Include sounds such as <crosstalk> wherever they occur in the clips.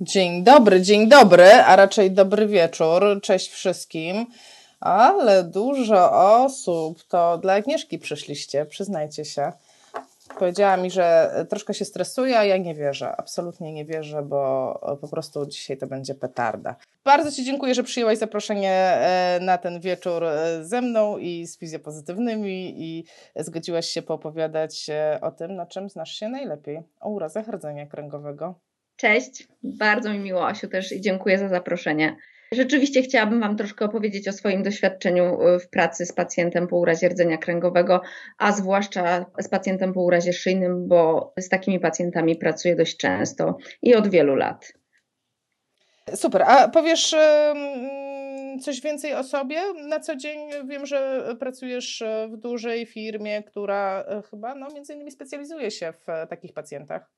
Dzień dobry, dzień dobry, a raczej dobry wieczór. Cześć wszystkim. Ale dużo osób. To dla Agnieszki przyszliście, przyznajcie się. Powiedziała mi, że troszkę się stresuje, a ja nie wierzę. Absolutnie nie wierzę, bo po prostu dzisiaj to będzie petarda. Bardzo Ci dziękuję, że przyjęłaś zaproszenie e, na ten wieczór e, ze mną i z fizjopozytywnymi i zgodziłaś się poopowiadać e, o tym, na czym znasz się najlepiej. O urazach rdzenia kręgowego. Cześć, bardzo mi miło, Asiu, też i dziękuję za zaproszenie. Rzeczywiście chciałabym Wam troszkę opowiedzieć o swoim doświadczeniu y, w pracy z pacjentem po urazie rdzenia kręgowego, a zwłaszcza z pacjentem po urazie szyjnym, bo z takimi pacjentami pracuję dość często i od wielu lat. Super, a powiesz coś więcej o sobie? Na co dzień wiem, że pracujesz w dużej firmie, która e, chyba no, między innymi specjalizuje się w takich pacjentach.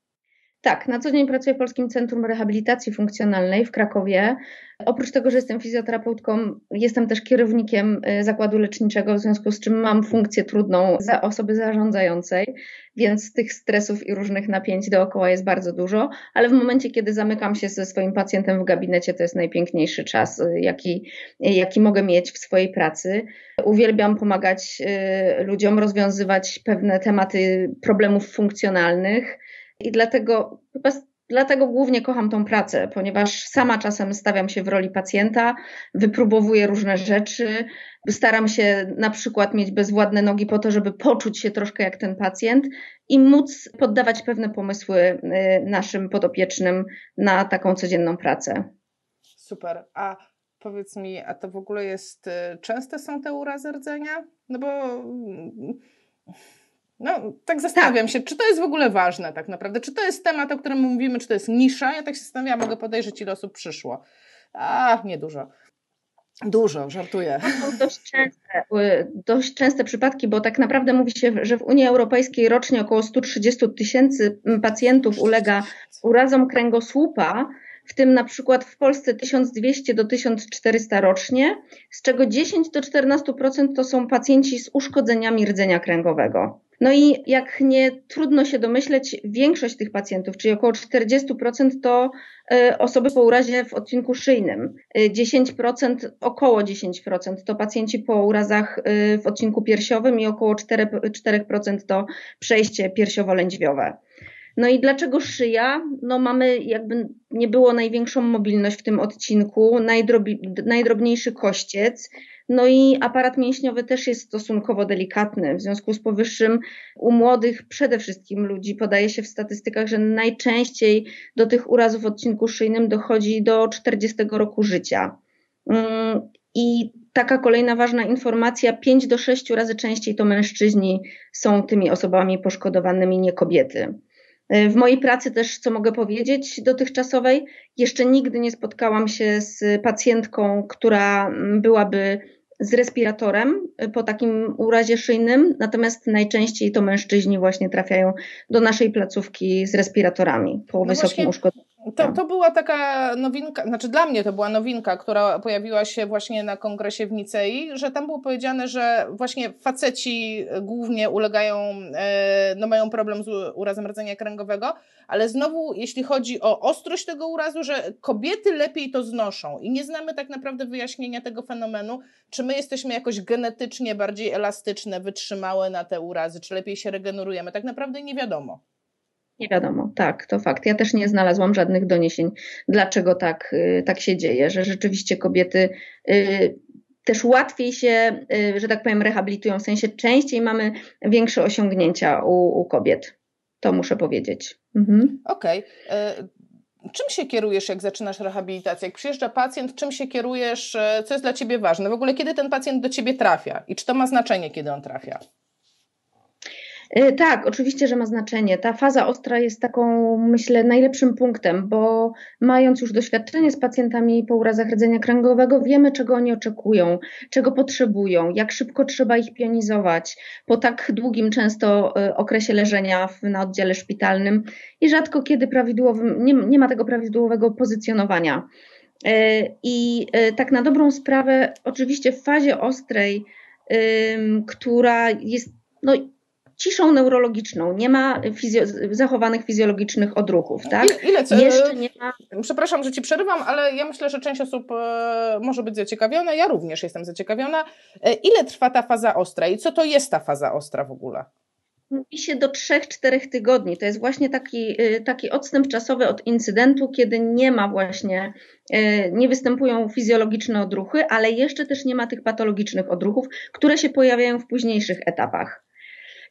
Tak, na co dzień pracuję w Polskim Centrum Rehabilitacji Funkcjonalnej w Krakowie. Oprócz tego, że jestem fizjoterapeutką, jestem też kierownikiem y, zakładu leczniczego, w związku z czym mam funkcję trudną za osoby zarządzającej, więc tych stresów i różnych napięć dookoła jest bardzo dużo, ale w momencie, kiedy zamykam się ze swoim pacjentem w gabinecie, to jest najpiękniejszy czas, y, jaki, jaki mogę mieć w swojej pracy. Uwielbiam pomagać y, ludziom rozwiązywać pewne tematy problemów funkcjonalnych i dlatego, chyba dlatego głównie kocham tą pracę, ponieważ sama czasem stawiam się w roli pacjenta, wypróbowuję różne rzeczy, staram się na przykład mieć bezwładne nogi po to, żeby poczuć się troszkę jak ten pacjent i móc poddawać pewne pomysły y, naszym podopiecznym na taką codzienną pracę. Super. A powiedz mi, a to w ogóle jest, y, częste są te urazy rdzenia? No bo no, tak zastanawiam tak. się, czy to jest w ogóle ważne tak naprawdę, czy to jest temat, o którym mówimy, czy to jest nisza, ja tak się zastanawiam, mogę podejrzeć, ile osób przyszło. A, niedużo. Dużo, żartuję. To są dość częste, y, dość częste przypadki, bo tak naprawdę mówi się, że w Unii Europejskiej rocznie około 130 tysięcy pacjentów ulega urazom kręgosłupa, w tym na przykład w Polsce 1200 do 1400 rocznie, z czego 10 do 14% to są pacjenci z uszkodzeniami rdzenia kręgowego. No i jak nie trudno się domyśleć, większość tych pacjentów, czyli około 40% to e, osoby po urazie w odcinku szyjnym. 10%, e, około 10% to pacjenci po urazach e, w odcinku piersiowym i około 4%, 4% to przejście piersiowo-lędźwiowe. No i dlaczego szyja? No mamy jakby nie było największą mobilność w tym odcinku, najdrobi, najdrobniejszy kościec, no i aparat mięśniowy też jest stosunkowo delikatny. W związku z powyższym u młodych przede wszystkim ludzi podaje się w statystykach, że najczęściej do tych urazów w odcinku szyjnym dochodzi do 40 roku życia. Mm, I taka kolejna ważna informacja, 5 do 6 razy częściej to mężczyźni są tymi osobami poszkodowanymi, nie kobiety. W mojej pracy też, co mogę powiedzieć, dotychczasowej, jeszcze nigdy nie spotkałam się z pacjentką, która byłaby z respiratorem po takim urazie szyjnym, natomiast najczęściej to mężczyźni właśnie trafiają do naszej placówki z respiratorami po no wysokim uszkodzeniu. To, to była taka nowinka, znaczy dla mnie to była nowinka, która pojawiła się właśnie na kongresie w Nicei, że tam było powiedziane, że właśnie faceci głównie ulegają, e, no mają problem z urazem rdzenia kręgowego, ale znowu, jeśli chodzi o ostrość tego urazu, że kobiety lepiej to znoszą i nie znamy tak naprawdę wyjaśnienia tego fenomenu, czy my jesteśmy jakoś genetycznie bardziej elastyczne, wytrzymałe na te urazy, czy lepiej się regenerujemy, tak naprawdę nie wiadomo. Nie wiadomo, tak, to fakt. Ja też nie znalazłam żadnych doniesień, dlaczego tak, y, tak się dzieje, że rzeczywiście kobiety y, też łatwiej się, y, że tak powiem, rehabilitują, w sensie częściej mamy większe osiągnięcia u, u kobiet. To muszę powiedzieć. Mhm. Okej. Okay. Czym się kierujesz, jak zaczynasz rehabilitację? Jak przyjeżdża pacjent, czym się kierujesz? Co jest dla ciebie ważne? W ogóle, kiedy ten pacjent do ciebie trafia? I czy to ma znaczenie, kiedy on trafia? E, tak, oczywiście, że ma znaczenie. Ta faza ostra jest taką, myślę, najlepszym punktem, bo mając już doświadczenie z pacjentami po urazach rdzenia kręgowego, wiemy, czego oni oczekują, czego potrzebują, jak szybko trzeba ich pionizować po tak długim często e, okresie leżenia na oddziale szpitalnym i rzadko kiedy prawidłowym, nie, nie ma tego prawidłowego pozycjonowania. E, I tak na dobrą sprawę, oczywiście w fazie ostrej, która jest no, ciszą neurologiczną, nie ma fizjo- zachowanych fizjologicznych odruchów, tak? Ile, ile co, Jeszcze nie ma... Przepraszam, że Ci przerywam, ale ja myślę, że część osób e, może być zaciekawiona, ja również jestem zaciekawiona. E, ile trwa ta faza ostra i co to jest ta faza ostra w ogóle? Mówi się do 3-4 tygodni. To jest właśnie taki, y, taki odstęp czasowy od incydentu, kiedy nie ma właśnie, nie występują fizjologiczne odruchy, ale jeszcze też nie ma tych patologicznych odruchów, które się pojawiają w późniejszych etapach.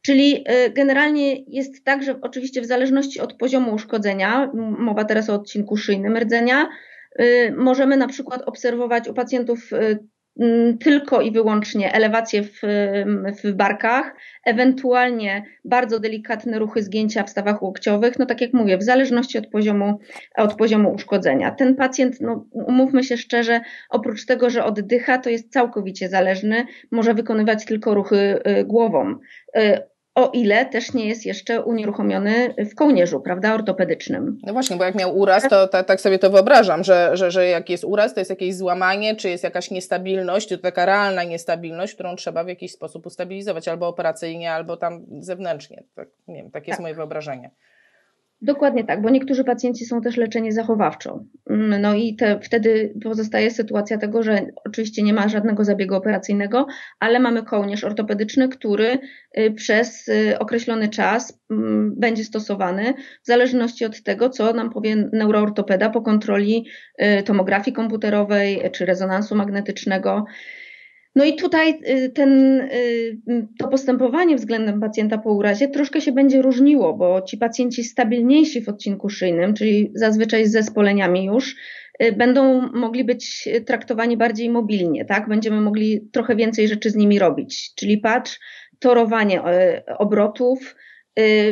Czyli y, generalnie jest tak, że oczywiście w zależności od poziomu uszkodzenia, mowa teraz o odcinku szyjnym rdzenia, możemy na przykład obserwować u pacjentów Mm, tylko i wyłącznie elewację w, w barkach, ewentualnie bardzo delikatne ruchy zgięcia w stawach łokciowych, no tak jak mówię, w zależności od poziomu, od poziomu uszkodzenia. Ten pacjent, no umówmy się szczerze, oprócz tego, że oddycha, to jest całkowicie zależny, może wykonywać tylko ruchy głową o ile też nie jest jeszcze unieruchomiony w kołnierzu, prawda, ortopedycznym. No właśnie, bo jak miał uraz, to tak, tak sobie to wyobrażam, że, że, że jak jest uraz, to jest jakieś złamanie, czy jest jakaś niestabilność, to taka realna niestabilność, którą trzeba w jakiś sposób ustabilizować, albo operacyjnie, albo tam zewnętrznie. Tak, nie wiem, takie jest tak. moje wyobrażenie. Dokładnie tak, bo niektórzy pacjenci są też leczeni zachowawczo. Mm, no i te, wtedy pozostaje sytuacja tego, że oczywiście nie ma żadnego zabiegu operacyjnego, ale mamy kołnierz ortopedyczny, który y, przez y, określony czas mm, będzie stosowany w zależności od tego, co nam powie neuroortopeda po kontroli y, tomografii komputerowej czy rezonansu magnetycznego. No i tutaj y, ten, y, to postępowanie względem pacjenta po urazie troszkę się będzie różniło, bo ci pacjenci stabilniejsi w odcinku szyjnym, czyli zazwyczaj z zespoleniami już, y, będą mogli być traktowani bardziej mobilnie, tak? Będziemy mogli trochę więcej rzeczy z nimi robić, czyli patrz, torowanie obrotów,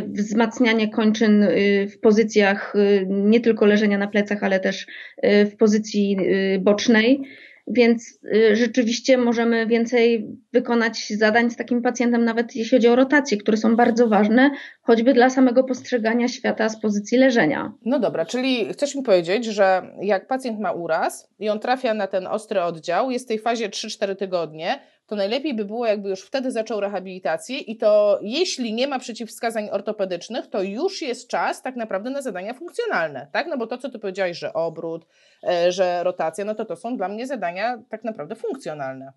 wzmacnianie kończyn w pozycjach nie tylko leżenia na plecach, ale też w pozycji bocznej więc y, rzeczywiście możemy więcej wykonać zadań z takim pacjentem, nawet jeśli chodzi o rotacje, które są bardzo ważne, choćby dla samego postrzegania świata z pozycji leżenia. No dobra, czyli chcesz mi powiedzieć, że jak pacjent ma uraz i on trafia na ten ostry oddział, jest w tej fazie 3-4 tygodnie, to najlepiej by było, jakby już wtedy zaczął rehabilitację i to jeśli nie ma przeciwwskazań ortopedycznych, to już jest czas tak naprawdę na zadania funkcjonalne, tak? No bo to, co ty powiedziałeś, że obrót, e, że rotacja, no to to są dla mnie zadania tak naprawdę funkcjonalne.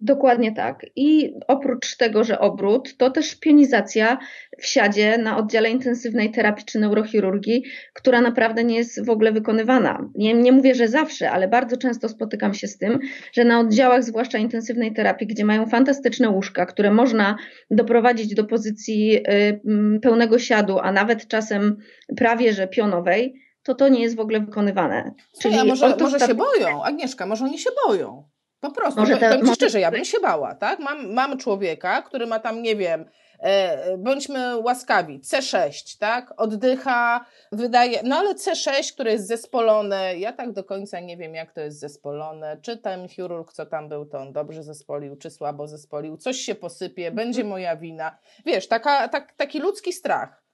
Dokładnie tak. I oprócz tego, że obrót, to też pionizacja w siadzie na oddziale intensywnej terapii czy neurochirurgii, która naprawdę nie jest w ogóle wykonywana. Nie, nie mówię, że zawsze, ale bardzo często spotykam się z tym, że na oddziałach, zwłaszcza intensywnej terapii, gdzie mają fantastyczne łóżka, które można doprowadzić do pozycji y, pełnego siadu, a nawet czasem prawie że pionowej, to to nie jest w ogóle wykonywane. Czyli a może, może się boją, Agnieszka, może oni się boją. Po prostu, może powiem Ci szczerze, ja bym się bała, tak? Mam, mam człowieka, który ma tam, nie wiem, e, bądźmy łaskawi, C6, tak? Oddycha, wydaje, no ale C6, które jest zespolone, ja tak do końca nie wiem, jak to jest zespolone, czy ten chirurg, co tam był, to on dobrze zespolił, czy słabo zespolił, coś się posypie, będzie moja wina. Wiesz, taka, tak, taki ludzki strach.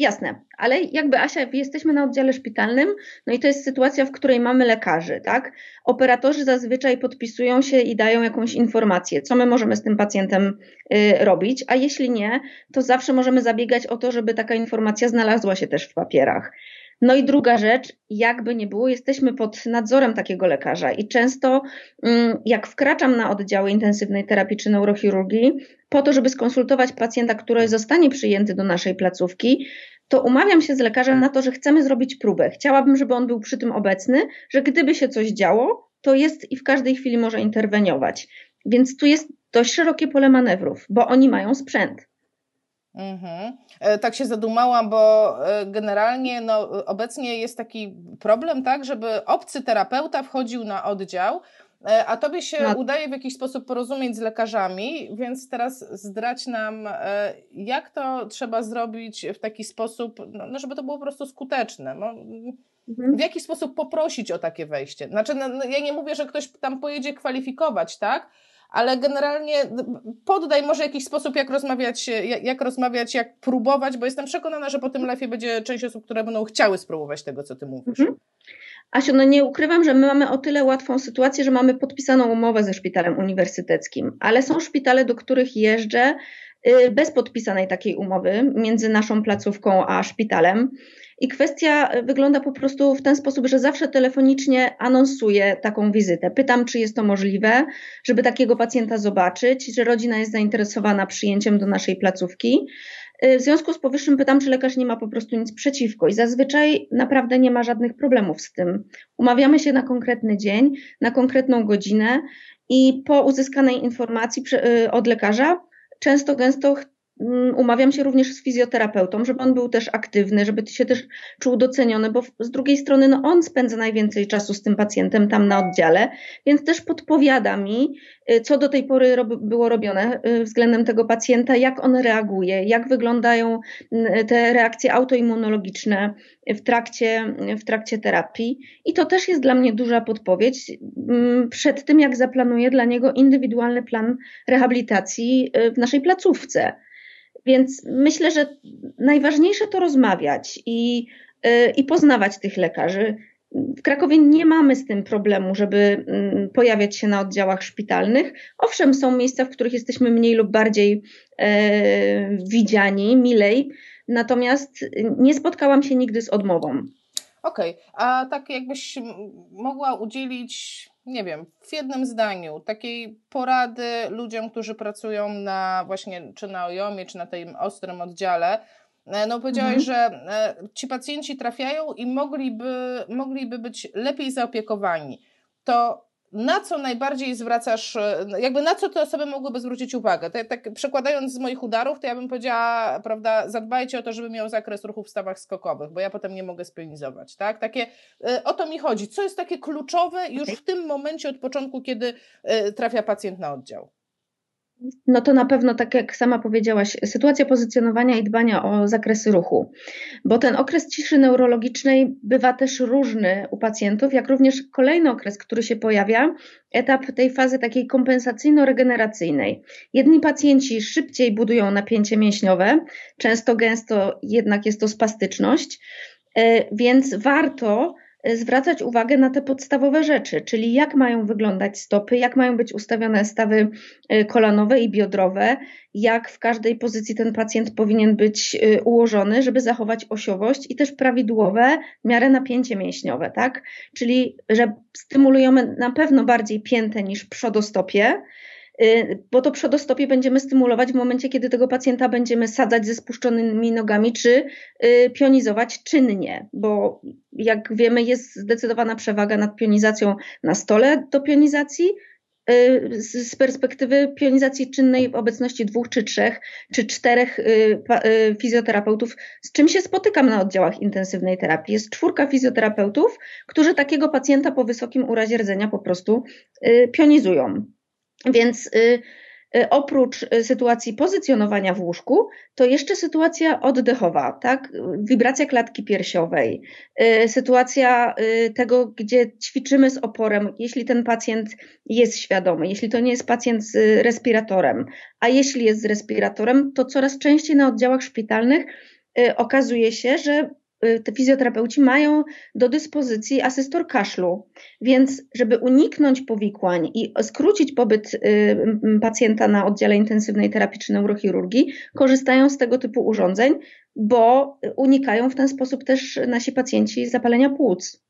Jasne, ale jakby Asia, jesteśmy na oddziale szpitalnym, no i to jest sytuacja, w której mamy lekarzy, tak? Operatorzy zazwyczaj podpisują się i dają jakąś informację, co my możemy z tym pacjentem y, robić, a jeśli nie, to zawsze możemy zabiegać o to, żeby taka informacja znalazła się też w papierach. No i druga rzecz, jakby nie było, jesteśmy pod nadzorem takiego lekarza i często mm, jak wkraczam na oddziały intensywnej terapii czy neurochirurgii, po to, żeby skonsultować pacjenta, który zostanie przyjęty do naszej placówki, to umawiam się z lekarzem na to, że chcemy zrobić próbę. Chciałabym, żeby on był przy tym obecny, że gdyby się coś działo, to jest i w każdej chwili może interweniować. Więc tu jest dość szerokie pole manewrów, bo oni mają sprzęt. Mhm. E, tak się zadumałam, bo e, generalnie no, obecnie jest taki problem, tak, żeby obcy terapeuta wchodził na oddział, a tobie się no. udaje w jakiś sposób porozumieć z lekarzami, więc teraz zdrać nam, jak to trzeba zrobić w taki sposób, no, no żeby to było po prostu skuteczne. No, mhm. W jaki sposób poprosić o takie wejście? Znaczy, no, no, ja nie mówię, że ktoś tam pojedzie kwalifikować, tak? Ale generalnie poddaj może jakiś sposób, jak rozmawiać, jak, jak rozmawiać, jak próbować, bo jestem przekonana, że po tym live będzie część osób, które będą chciały spróbować tego, co ty mówisz. Mhm. Asiu, no nie ukrywam, że my mamy o tyle łatwą sytuację, że mamy podpisaną umowę ze szpitalem uniwersyteckim, ale są szpitale, do których jeżdżę y, bez podpisanej takiej umowy między naszą placówką a szpitalem. I kwestia wygląda po prostu w ten sposób, że zawsze telefonicznie anonsuję taką wizytę. Pytam, czy jest to możliwe, żeby takiego pacjenta zobaczyć, że rodzina jest zainteresowana przyjęciem do naszej placówki. Y, w związku z powyższym pytam, czy lekarz nie ma po prostu nic przeciwko i zazwyczaj naprawdę nie ma żadnych problemów z tym. Umawiamy się na konkretny dzień, na konkretną godzinę i po uzyskanej informacji y, od lekarza często gęsto umawiam się również z fizjoterapeutą, żeby on był też aktywny, żeby się też czuł doceniony, bo z drugiej strony no on spędza najwięcej czasu z tym pacjentem tam na oddziale, więc też podpowiada mi, y, co do tej pory było robione y, względem tego pacjenta, jak on reaguje, jak wyglądają mm, te reakcje autoimmunologiczne w trakcie, w trakcie terapii. I to też jest dla mnie duża podpowiedź mm, przed tym, jak zaplanuję dla niego indywidualny plan rehabilitacji y, w naszej placówce. Więc myślę, że najważniejsze to rozmawiać i, y, i poznawać tych lekarzy. W Krakowie nie mamy z tym problemu, żeby mm, pojawiać się na oddziałach szpitalnych. Owszem, są miejsca, w których jesteśmy mniej lub bardziej e, widziani, milej, natomiast nie spotkałam się nigdy z odmową. Okej, okay. a tak jakbyś mogła udzielić nie wiem, w jednym zdaniu, takiej porady ludziom, którzy pracują na właśnie, czy na OJOMie, czy na tym ostrym oddziale, e, no powiedziałaś, mhm. że e, ci pacjenci trafiają i mogliby, mogliby być lepiej zaopiekowani. To na co najbardziej zwracasz, e, jakby na co te osoby mogłyby zwrócić uwagę? Tak, tak przekładając z moich udarów, to ja bym powiedziała, prawda, zadbajcie o to, żeby miał zakres ruchu w stawach skokowych, bo ja potem nie mogę spionizować, tak? Takie, e, o to mi chodzi. Co jest takie kluczowe już w tym momencie od początku, kiedy e, trafia pacjent na oddział? No to na pewno, tak jak sama powiedziałaś, sytuacja pozycjonowania i dbania o zakresy ruchu, bo ten okres ciszy neurologicznej bywa też różny u pacjentów, jak również kolejny okres, który się pojawia, etap tej fazy takiej kompensacyjno-regeneracyjnej. Jedni pacjenci szybciej budują napięcie mięśniowe, często gęsto jednak jest to spastyczność, e, więc warto zwracać uwagę na te podstawowe rzeczy, czyli jak mają wyglądać stopy, jak mają być ustawione stawy y, kolanowe i biodrowe, jak w każdej pozycji ten pacjent powinien być y, ułożony, żeby zachować osiowość i też prawidłowe w miarę napięcie mięśniowe, tak? Czyli, że stymulujemy na pewno bardziej piętę niż przodostopie, bo to przodostopie będziemy stymulować w momencie, kiedy tego pacjenta będziemy sadzać ze spuszczonymi nogami, czy y, pionizować czynnie, bo jak wiemy, jest zdecydowana przewaga nad pionizacją na stole do pionizacji, y, z perspektywy pionizacji czynnej w obecności dwóch czy trzech czy czterech fizjoterapeutów, z czym się spotykam na oddziałach intensywnej terapii. Jest czwórka fizjoterapeutów, którzy takiego pacjenta po wysokim urazie rdzenia po prostu pionizują. Więc y, y, oprócz y, sytuacji pozycjonowania w łóżku, to jeszcze sytuacja oddechowa, tak? Wibracja klatki piersiowej, sytuacja tego, gdzie ćwiczymy z oporem, jeśli ten pacjent jest świadomy, jeśli to nie jest pacjent z respiratorem, a jeśli jest z respiratorem, to coraz częściej na oddziałach szpitalnych okazuje się, że te fizjoterapeuci mają do dyspozycji asystor kaszlu, więc żeby uniknąć powikłań i skrócić pobyt y, pacjenta na oddziale intensywnej terapii czy neurochirurgii, korzystają z tego typu urządzeń, bo unikają w ten sposób też nasi pacjenci zapalenia płuc.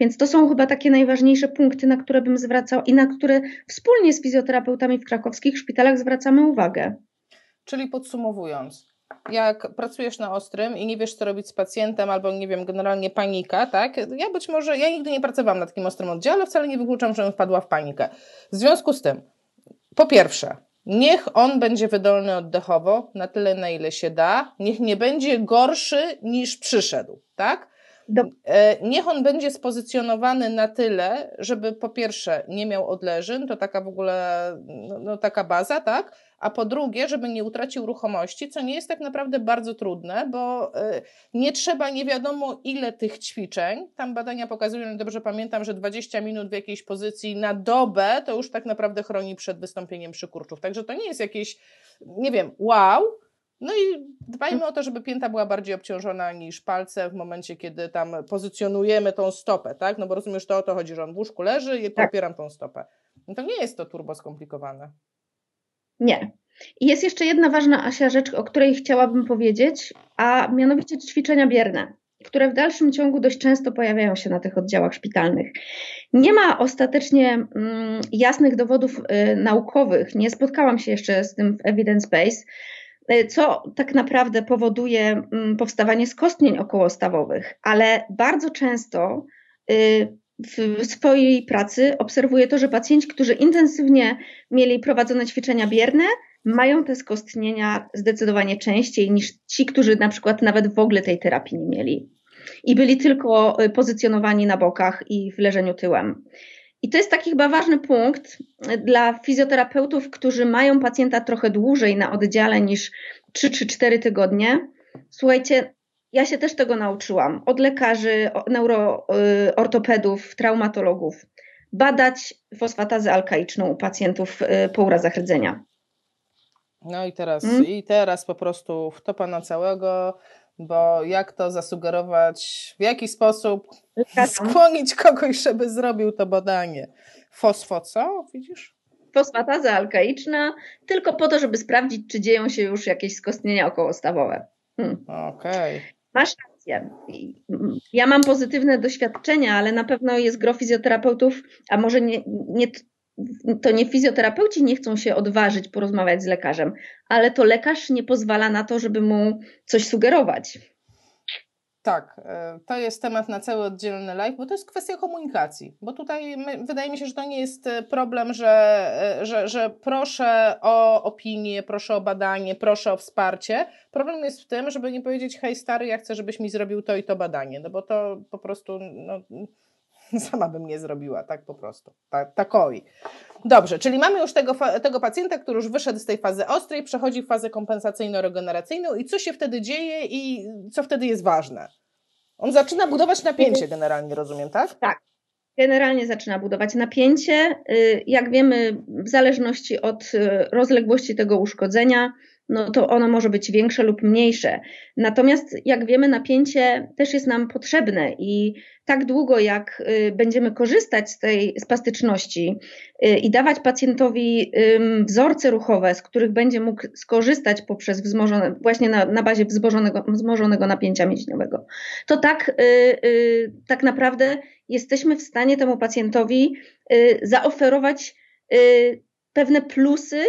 Więc to są chyba takie najważniejsze punkty, na które bym zwracał i na które wspólnie z fizjoterapeutami w krakowskich szpitalach zwracamy uwagę. Czyli podsumowując, jak pracujesz na ostrym i nie wiesz, co robić z pacjentem, albo nie wiem, generalnie panika, tak? Ja być może, ja nigdy nie pracowałam na takim ostrym oddziale, wcale nie wykluczam, żebym wpadła w panikę. W związku z tym, po pierwsze, niech on będzie wydolny oddechowo na tyle, na ile się da, niech nie będzie gorszy niż przyszedł, tak? Do... E, niech on będzie spozycjonowany na tyle, żeby po pierwsze nie miał odleżyn, to taka w ogóle, no, no, taka baza, tak? A po drugie, żeby nie utracił ruchomości, co nie jest tak naprawdę bardzo trudne, bo e, nie trzeba nie wiadomo ile tych ćwiczeń. Tam badania pokazują, dobrze pamiętam, że 20 minut w jakiejś pozycji na dobę to już tak naprawdę chroni przed wystąpieniem przykurczów. Także to nie jest jakieś, nie wiem, wow, no i dbajmy o to, żeby pięta była bardziej obciążona niż palce w momencie, kiedy tam pozycjonujemy tą stopę, tak? No bo rozumiesz, to o to chodzi, że on w łóżku leży i tak. popieram tą stopę. No to nie jest to turbo skomplikowane. Nie. I jest jeszcze jedna ważna, Asia, rzecz, o której chciałabym powiedzieć, a mianowicie ćwiczenia bierne, które w dalszym ciągu dość często pojawiają się na tych oddziałach szpitalnych. Nie ma ostatecznie mm, jasnych dowodów y, naukowych, nie spotkałam się jeszcze z tym w evidence base, co tak naprawdę powoduje y, powstawanie skostnień okołostawowych, ale bardzo często y, w swojej pracy obserwuję to, że pacjenci, którzy intensywnie mieli prowadzone ćwiczenia bierne, mają te skostnienia zdecydowanie częściej niż ci, którzy na przykład nawet w ogóle tej terapii nie mieli i byli tylko y, pozycjonowani na bokach i w leżeniu tyłem. I to jest taki chyba ważny punkt dla fizjoterapeutów, którzy mają pacjenta trochę dłużej na oddziale niż 3 czy 4 tygodnie. Słuchajcie, ja się też tego nauczyłam od lekarzy, neuroortopedów, traumatologów. Badać fosfatazę alkaiczną u pacjentów y, po urazach rdzenia. No i teraz, hmm? i teraz po prostu wtopa na całego, bo jak to zasugerować, w jaki sposób skłonić kogoś, żeby zrobił to badanie. Fosfo co, widzisz? Fosfataza alkaiczna, tylko po to, żeby sprawdzić, czy dzieją się już jakieś skostnienia okołostawowe. Hmm. Okej. Okay. Masz rację. Ja mam pozytywne doświadczenia, ale na pewno jest gro fizjoterapeutów, a może nie, nie, to nie fizjoterapeuci nie chcą się odważyć porozmawiać z lekarzem, ale to lekarz nie pozwala na to, żeby mu coś sugerować. Tak, e, to jest temat na cały oddzielny live, bo to jest kwestia komunikacji. Bo tutaj my, wydaje mi się, że to nie jest e, problem, że, e, że, że proszę o opinię, proszę o badanie, proszę o wsparcie. Problem jest w tym, żeby nie powiedzieć, hej stary, ja chcę, żebyś mi zrobił to i to badanie, no bo to po prostu no, <laughs> sama bym nie zrobiła, tak po prostu, tak, takoi. Dobrze, czyli mamy już tego, tego pacjenta, który już wyszedł z tej fazy ostrej, przechodzi w fazę kompensacyjno-regeneracyjną i co się wtedy dzieje i co wtedy jest ważne? On zaczyna budować napięcie generalnie, rozumiem, tak? Tak. Generalnie zaczyna budować napięcie. Y, jak wiemy, w zależności od y, rozległości tego uszkodzenia, no to ono może być większe lub mniejsze. Natomiast, jak wiemy, napięcie też jest nam potrzebne i tak długo, jak y, będziemy korzystać z tej spastyczności y, i dawać pacjentowi wzorce ruchowe, z których będzie mógł skorzystać poprzez wzmożone, właśnie na, na bazie wzmożonego, wzmożonego napięcia mięśniowego, to tak, y, tak naprawdę jesteśmy w stanie temu pacjentowi zaoferować pewne plusy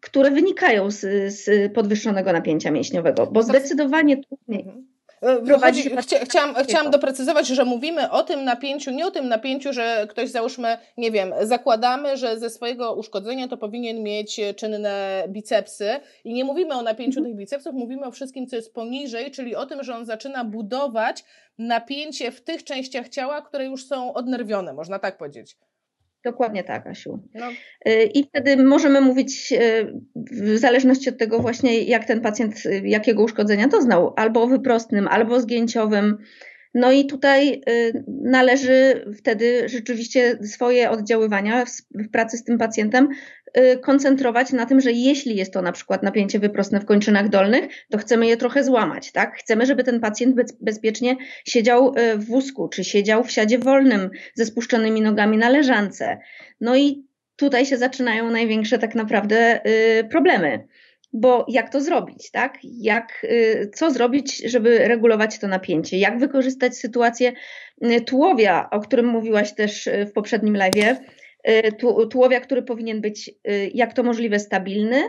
które wynikają z, z podwyższonego napięcia mięśniowego, bo zdecydowanie trudniej. Mhm. E, chodzi, chcia, chciałam, chciałam doprecyzować, że mówimy o tym napięciu, nie o tym napięciu, że ktoś załóżmy, nie wiem, zakładamy, że ze swojego uszkodzenia to powinien mieć czynne bicepsy i nie mówimy o napięciu mhm. tych bicepsów, mówimy o wszystkim, co jest poniżej, czyli o tym, że on zaczyna budować napięcie w tych częściach ciała, które już są odnerwione, można tak powiedzieć. Dokładnie tak, Asiu. No. Y, I wtedy możemy mówić, y, w zależności od tego właśnie, jak ten pacjent, y, jakiego uszkodzenia doznał, albo wyprostnym, albo zgięciowym. No i tutaj należy wtedy rzeczywiście swoje oddziaływania w pracy z tym pacjentem koncentrować na tym, że jeśli jest to na przykład napięcie wyprostne w kończynach dolnych, to chcemy je trochę złamać, tak? Chcemy, żeby ten pacjent bezpiecznie siedział y, w wózku, czy siedział w siadzie wolnym ze spuszczonymi nogami na leżance. No i tutaj się zaczynają największe tak naprawdę y, problemy. Bo jak to zrobić, tak? Jak, co zrobić, żeby regulować to napięcie? Jak wykorzystać sytuację tułowia, o którym mówiłaś też w poprzednim live, Y, tułowia, który powinien być y, jak to możliwe stabilny,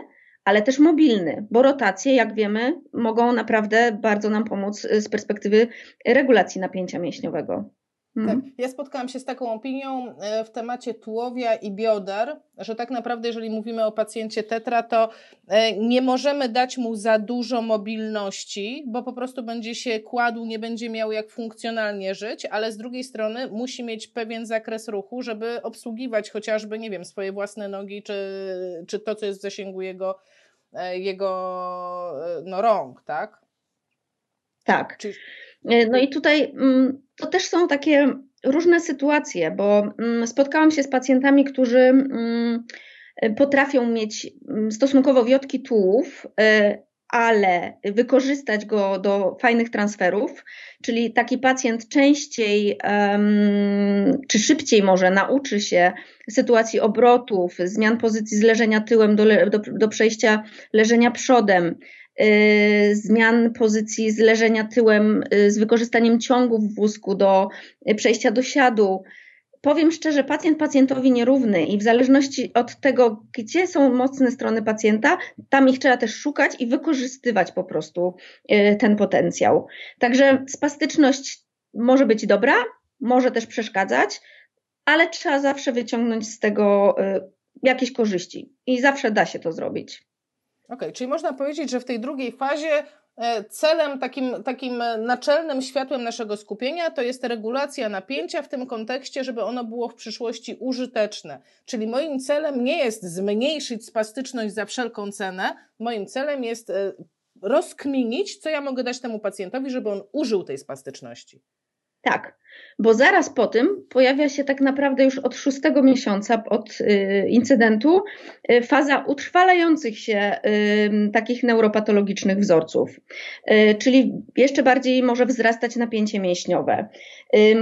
ale też mobilny, bo rotacje, jak wiemy, mogą naprawdę bardzo nam pomóc y, z perspektywy regulacji napięcia mięśniowego. Mhm. Tak. Ja spotkałam się z taką opinią e, w temacie tułowia i bioder, że tak naprawdę, jeżeli mówimy o pacjencie tetra, to e, nie możemy dać mu za dużo mobilności, bo po prostu będzie się kładł, nie będzie miał jak funkcjonalnie żyć, ale z drugiej strony musi mieć pewien zakres ruchu, żeby obsługiwać chociażby, nie wiem, swoje własne nogi, czy, czy to, co jest w zasięgu jego, e, jego no, rąk, tak? Tak. Czy... No i tutaj mm, to też są takie różne sytuacje, bo mm, spotkałam się z pacjentami, którzy mm, potrafią mieć stosunkowo wiotki tułów, e, ale wykorzystać go do fajnych transferów, czyli taki pacjent częściej czy szybciej może nauczy się sytuacji obrotów, zmian pozycji z leżenia tyłem do, do, do przejścia leżenia przodem, zmian pozycji z leżenia tyłem yy, z wykorzystaniem ciągów w wózku do przejścia do siadu, powiem szczerze, pacjent pacjentowi nierówny i w zależności od tego, gdzie są mocne strony pacjenta, tam ich trzeba też szukać i wykorzystywać po prostu y, ten potencjał. Także spastyczność może być dobra, może też przeszkadzać, ale trzeba zawsze wyciągnąć z tego y, jakieś korzyści i zawsze da się to zrobić. Okej, okay, czyli można powiedzieć, że w tej drugiej fazie E, celem, takim, takim naczelnym światłem naszego skupienia to jest regulacja napięcia w tym kontekście, żeby ono było w przyszłości użyteczne. Czyli moim celem nie jest zmniejszyć spastyczność za wszelką cenę, moim celem jest e, rozkminić, co ja mogę dać temu pacjentowi, żeby on użył tej spastyczności. Tak, bo zaraz po tym pojawia się tak naprawdę już od szóstego miesiąca od y, incydentu y, faza utrwalających się y, takich neuropatologicznych wzorców, czyli jeszcze bardziej może wzrastać napięcie mięśniowe,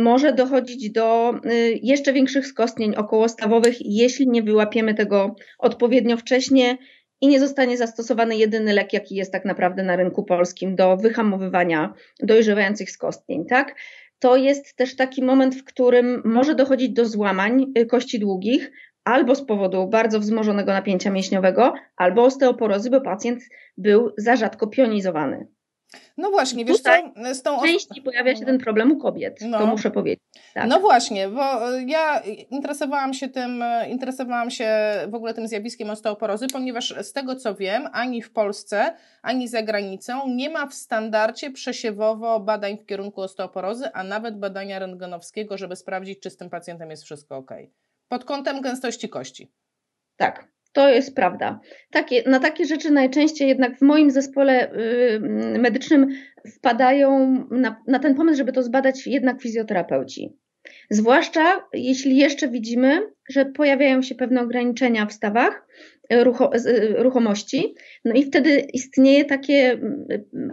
może dochodzić do jeszcze większych skostnień okołostawowych, jeśli nie wyłapiemy tego odpowiednio wcześnie i nie zostanie zastosowany jedyny lek, jaki jest tak naprawdę na rynku polskim do wyhamowywania dojrzewających skostnień, tak? To jest też taki moment, w którym może dochodzić do złamań y, kości długich, albo z powodu bardzo wzmożonego napięcia mięśniowego, albo osteoporozy, bo pacjent był za rzadko pionizowany. No właśnie, wiesz Tutaj co, z tą... Częściej pojawia się ten problem u kobiet, no. to muszę powiedzieć. Tak. No właśnie, bo e, ja interesowałam się tym, e, interesowałam się w ogóle tym zjawiskiem osteoporozy, ponieważ z tego co wiem, ani w Polsce, ani za granicą nie ma w standardzie przesiewowo badań w kierunku osteoporozy, a nawet badania rentgenowskiego, żeby sprawdzić, czy z tym pacjentem jest wszystko ok. Pod kątem gęstości kości. Tak, to jest prawda. Takie, na takie rzeczy najczęściej jednak w moim zespole y, medycznym wpadają na, na ten pomysł, żeby to zbadać jednak fizjoterapeuci. Zwłaszcza jeśli jeszcze widzimy, że pojawiają się pewne ograniczenia w stawach y, y, ruchomości, no i wtedy istnieje takie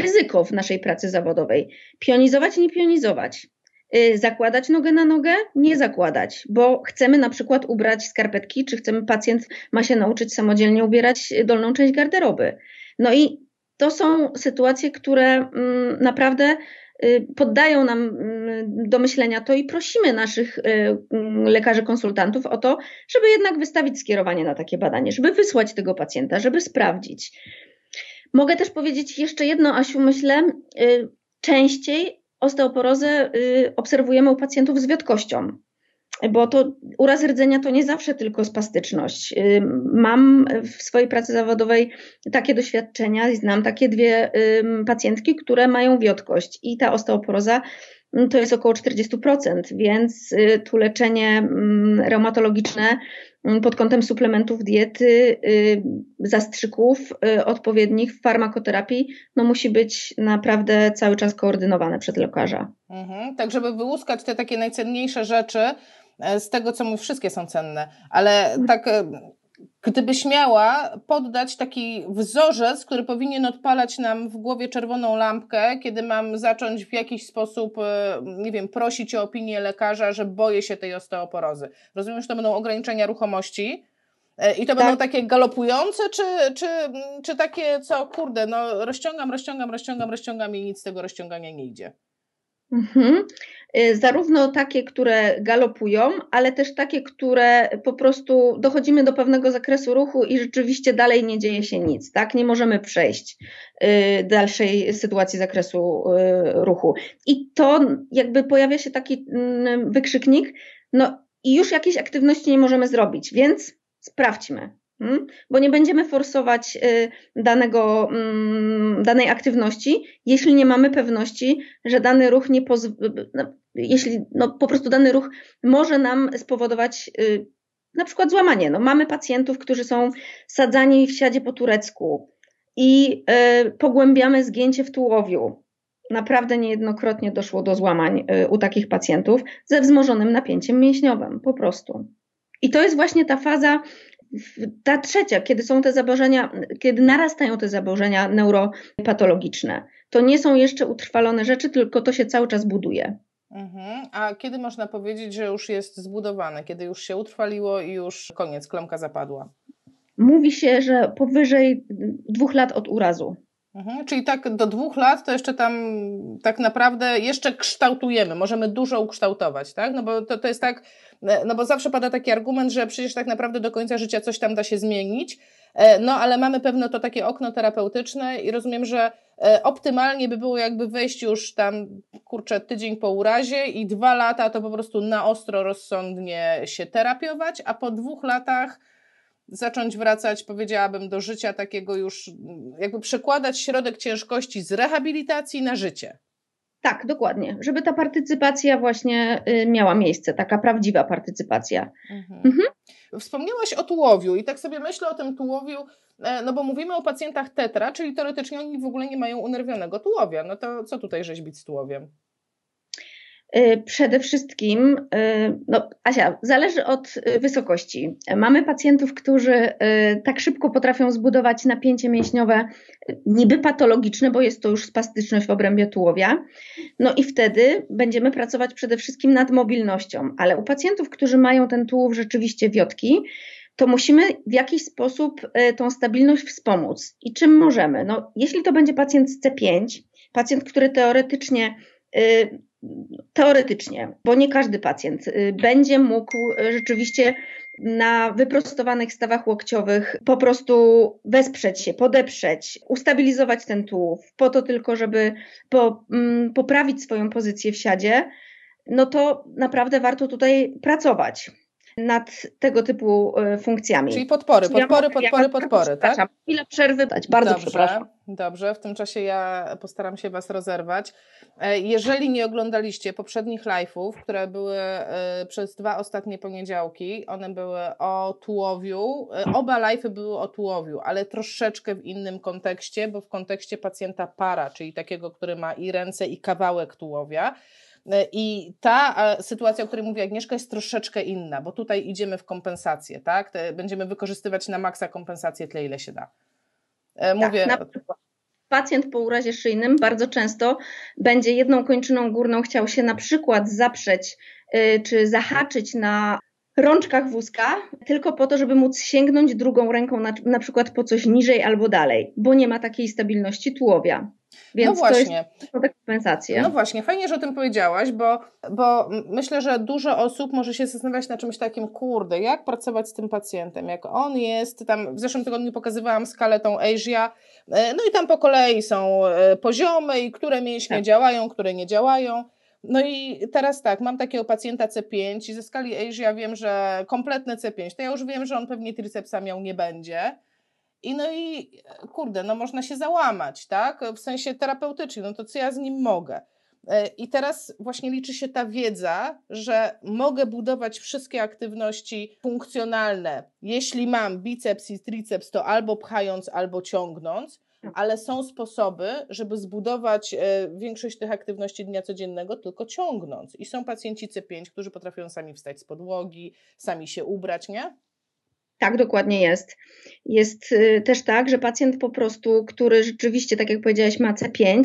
ryzyko w naszej pracy zawodowej. Pionizować, nie pionizować. Y, zakładać nogę na nogę, nie zakładać, bo chcemy na przykład ubrać skarpetki, czy chcemy pacjent ma się nauczyć samodzielnie ubierać dolną część garderoby. No i to są sytuacje, które mm, naprawdę y, poddają nam mm, do myślenia to i prosimy naszych y, mm, lekarzy konsultantów o to, żeby jednak wystawić skierowanie na takie badanie, żeby wysłać tego pacjenta, żeby sprawdzić. Mogę też powiedzieć jeszcze jedno, Asiu, myślę, częściej osteoporozę y, obserwujemy u pacjentów z wiotkością, bo to uraz rdzenia to nie zawsze tylko spastyczność. Y, mam w swojej pracy zawodowej takie doświadczenia i znam takie dwie pacjentki, które mają wiotkość i ta osteoporoza to jest około 40%, więc y, tu leczenie reumatologiczne Mm, pod kątem suplementów diety, y, zastrzyków y, odpowiednich farmakoterapii, no musi być naprawdę cały czas koordynowane przez lekarza. Mhm, tak, żeby wyłuskać te takie najcenniejsze rzeczy, e, z tego, co mówię, wszystkie są cenne, ale tak e, gdybyś miała poddać taki wzorzec, który powinien odpalać nam w głowie czerwoną lampkę, kiedy mam zacząć w jakiś sposób, e, nie wiem, prosić o opinię lekarza, że boję się tej osteoporozy. Rozumiem, że to będą ograniczenia ruchomości. E, I to tak. będą takie galopujące, czy, czy, czy takie, co kurde, no rozciągam, rozciągam, rozciągam, rozciągam i nic z tego rozciągania nie idzie. Mhm. Y, zarówno takie, które galopują, ale też takie, które po prostu dochodzimy do pewnego zakresu ruchu i rzeczywiście dalej nie dzieje się nic, tak? Nie możemy przejść y, dalszej sytuacji zakresu y, ruchu. I to jakby pojawia się taki mm, wykrzyknik, no i już jakieś aktywności nie możemy zrobić, więc sprawdźmy. Hmm? Bo nie będziemy forsować y, danego, mm, danej aktywności, jeśli nie mamy pewności, że dany ruch nie pozwoli, no, jeśli no, po prostu dany ruch może nam spowodować y, na przykład złamanie. No, mamy pacjentów, którzy są sadzani w siadzie po turecku i y, pogłębiamy zgięcie w tułowiu. Naprawdę niejednokrotnie doszło do złamań u takich pacjentów ze wzmożonym napięciem mięśniowym, po prostu. I to jest właśnie ta faza ta trzecia, kiedy są te zaburzenia, kiedy narastają te zaburzenia neuropatologiczne. To nie są jeszcze utrwalone rzeczy, tylko to się cały czas buduje. Mhm. A kiedy można powiedzieć, że już jest zbudowane, kiedy już się utrwaliło i już koniec, klamka zapadła? Mówi się, że powyżej dwóch lat od urazu. Mhm. Czyli tak do dwóch lat to jeszcze tam tak naprawdę jeszcze kształtujemy, możemy dużo ukształtować, tak? No bo to, to jest tak, no bo zawsze pada taki argument, że przecież tak naprawdę do końca życia coś tam da się zmienić, e, no ale mamy pewno to takie okno terapeutyczne i rozumiem, że e, optymalnie by było jakby wejść już tam, kurczę, tydzień po urazie i dwa lata to po prostu na ostro, rozsądnie się terapiować, a po dwóch latach zacząć wracać, powiedziałabym, do życia takiego już, jakby przekładać środek ciężkości z rehabilitacji na życie. Tak, dokładnie. Żeby ta partycypacja właśnie y, miała miejsce, taka prawdziwa partycypacja. Mhm. Mhm. Wspomniałaś o tułowiu i tak sobie myślę o tym tułowiu, e, no bo mówimy o pacjentach tetra, czyli teoretycznie oni w ogóle nie mają unerwionego tułowia. No to co tutaj rzeźbić z tułowiem? Y, przede wszystkim, y, no Asia, zależy od y, wysokości. Mamy pacjentów, którzy tak szybko potrafią zbudować napięcie mięśniowe, niby patologiczne, bo jest to już spastyczność w obrębie tułowia. No i wtedy będziemy pracować przede wszystkim nad mobilnością, ale u pacjentów, którzy mają ten tułów rzeczywiście wiotki, to musimy w jakiś sposób tą stabilność wspomóc. I czym możemy? No, jeśli to będzie pacjent z C5, pacjent, który teoretycznie teoretycznie, bo nie każdy pacjent y, będzie mógł y, rzeczywiście na wyprostowanych stawach łokciowych po prostu wesprzeć się, podeprzeć, ustabilizować ten tułów, po to tylko, żeby po, mm, poprawić swoją pozycję w siadzie, no to naprawdę warto tutaj pracować nad tego typu e, funkcjami. Czyli podpory, podpory, podpory, ja podpory, tak? Chwilę przerwy dać, bardzo dobrze, przepraszam. Dobrze, w tym czasie ja postaram się Was rozerwać. E, jeżeli nie oglądaliście poprzednich live'ów, które były e, przez dwa ostatnie poniedziałki, one były o tułowiu, oba live'y były o tułowiu, ale troszeczkę w innym kontekście, bo w kontekście pacjenta para, czyli takiego, który ma i ręce i kawałek tułowia, I ta sytuacja, o której mówi Agnieszka, jest troszeczkę inna, bo tutaj idziemy w kompensację, tak? Będziemy wykorzystywać na maksa kompensację tyle, ile się da. E, tak, mówię. Tak, na przykład. Pacjent po urazie szyjnym bardzo często będzie jedną kończyną górną chciał się na przykład zaprzeć yy, czy zahaczyć na rączkach wózka, tylko po to, żeby móc sięgnąć drugą ręką na, na przykład po coś niżej albo dalej, bo nie ma takiej stabilności tułowia. Więc no właśnie. to jest. No właśnie, fajnie, że o tym powiedziałaś, bo, bo myślę, że dużo osób może się zastanawiać na czymś takim, kurde, jak pracować z tym pacjentem, jak on jest, tam w zeszłym tygodniu pokazywałam skalę tą Asia, e, no i tam po kolei są e, poziomy i które mięśnie tak. działają, które nie działają. No i teraz tak, mam takiego pacjenta C5 i ze skali Asia wiem, że kompletne C5, to ja już wiem, że on pewnie tricepsa miał nie będzie, i no i kurde, no można się załamać, tak? W sensie terapeutycznym, no to co ja z nim mogę? E, I teraz właśnie liczy się ta wiedza, że mogę budować wszystkie aktywności funkcjonalne. Jeśli mam biceps i triceps, to albo pchając, albo ciągnąc. Ale są sposoby, żeby zbudować e, większość tych aktywności dnia codziennego tylko ciągnąc. I są pacjenci C5, którzy potrafią sami wstać z podłogi, sami się ubrać, nie? Tak, dokładnie jest. Jest y, też tak, że pacjent po prostu, który rzeczywiście, tak jak powiedziałaś, ma C5,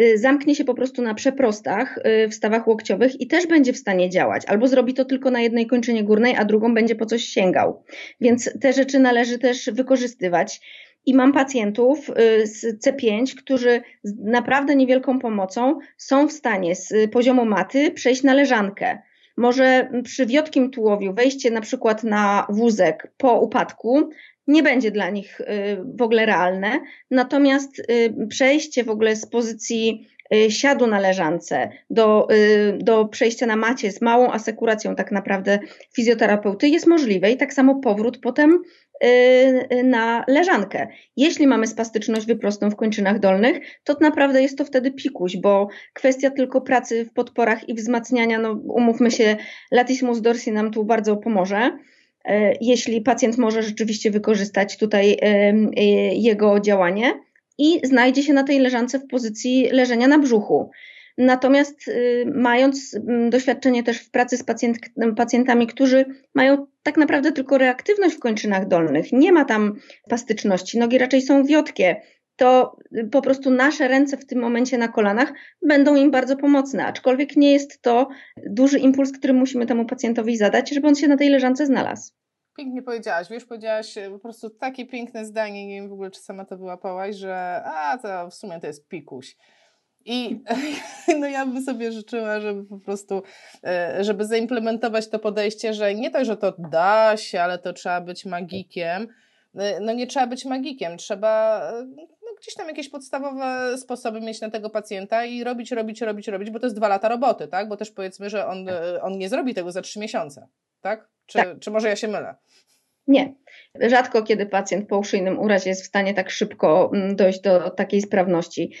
y, zamknie się po prostu na przeprostach y, w stawach łokciowych i też będzie w stanie działać. Albo zrobi to tylko na jednej kończynie górnej, a drugą będzie po coś sięgał. Więc te rzeczy należy też wykorzystywać. I mam pacjentów z C5, którzy z naprawdę niewielką pomocą są w stanie z poziomu maty przejść na leżankę. Może przy wiotkim tułowiu wejście na przykład na wózek po upadku nie będzie dla nich y, w ogóle realne, natomiast y, przejście w ogóle z pozycji y, siadu na leżance do, do przejścia na macie z małą asekuracją tak naprawdę fizjoterapeuty jest możliwe i tak samo powrót potem na leżankę. Jeśli mamy spastyczność wyprostą w kończynach dolnych, to naprawdę jest to wtedy pikuś, bo kwestia tylko pracy w podporach i wzmacniania, no umówmy się, latissimus dorsi nam tu bardzo pomoże jeśli pacjent może rzeczywiście wykorzystać tutaj y, jego działanie i znajdzie się na tej leżance w pozycji leżenia na brzuchu. Natomiast y, mając doświadczenie też w pracy z pacjent, pacjentami, którzy mają tak naprawdę tylko reaktywność w kończynach dolnych, nie ma tam plastyczności, nogi raczej są wiotkie, to po prostu nasze ręce w tym momencie na kolanach będą im bardzo pomocne, aczkolwiek nie jest to duży impuls, który musimy temu pacjentowi zadać, żeby on się na tej leżance znalazł. Pięknie powiedziałaś, wiesz, powiedziałaś e, po prostu takie piękne zdanie, nie wiem w ogóle, czy sama to wyłapałaś, że a, to w sumie to jest pikuś. I <laughs> no ja bym sobie życzyła, żeby po prostu, e, żeby zaimplementować to podejście, że nie to, że to da się, ale to trzeba być magikiem. E, no nie trzeba być magikiem, trzeba no, gdzieś tam jakieś podstawowe sposoby mieć na tego pacjenta i robić, robić, robić, robić, bo to jest dwa lata roboty, tak? Bo też powiedzmy, że on, on nie zrobi tego za trzy miesiące, tak? Czy, tak. czy może ja się mylę? Nie. Rzadko kiedy pacjent po uszyjnym urazie jest w stanie tak szybko mm, dojść do takiej sprawności.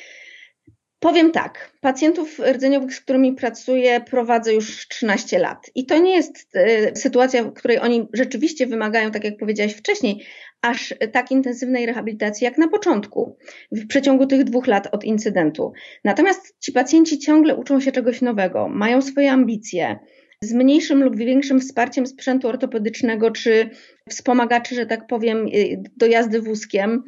Powiem tak, pacjentów rdzeniowych, z którymi pracuję, prowadzę już 13 lat. I to nie jest y, sytuacja, w której oni rzeczywiście wymagają, tak jak powiedziałaś wcześniej, aż tak intensywnej rehabilitacji jak na początku, w przeciągu tych dwóch lat od incydentu. Natomiast ci pacjenci ciągle uczą się czegoś nowego, mają swoje ambicje, z lub większym wsparciem sprzętu ortopedycznego czy wspomagaczy, że tak powiem, y, do jazdy wózkiem,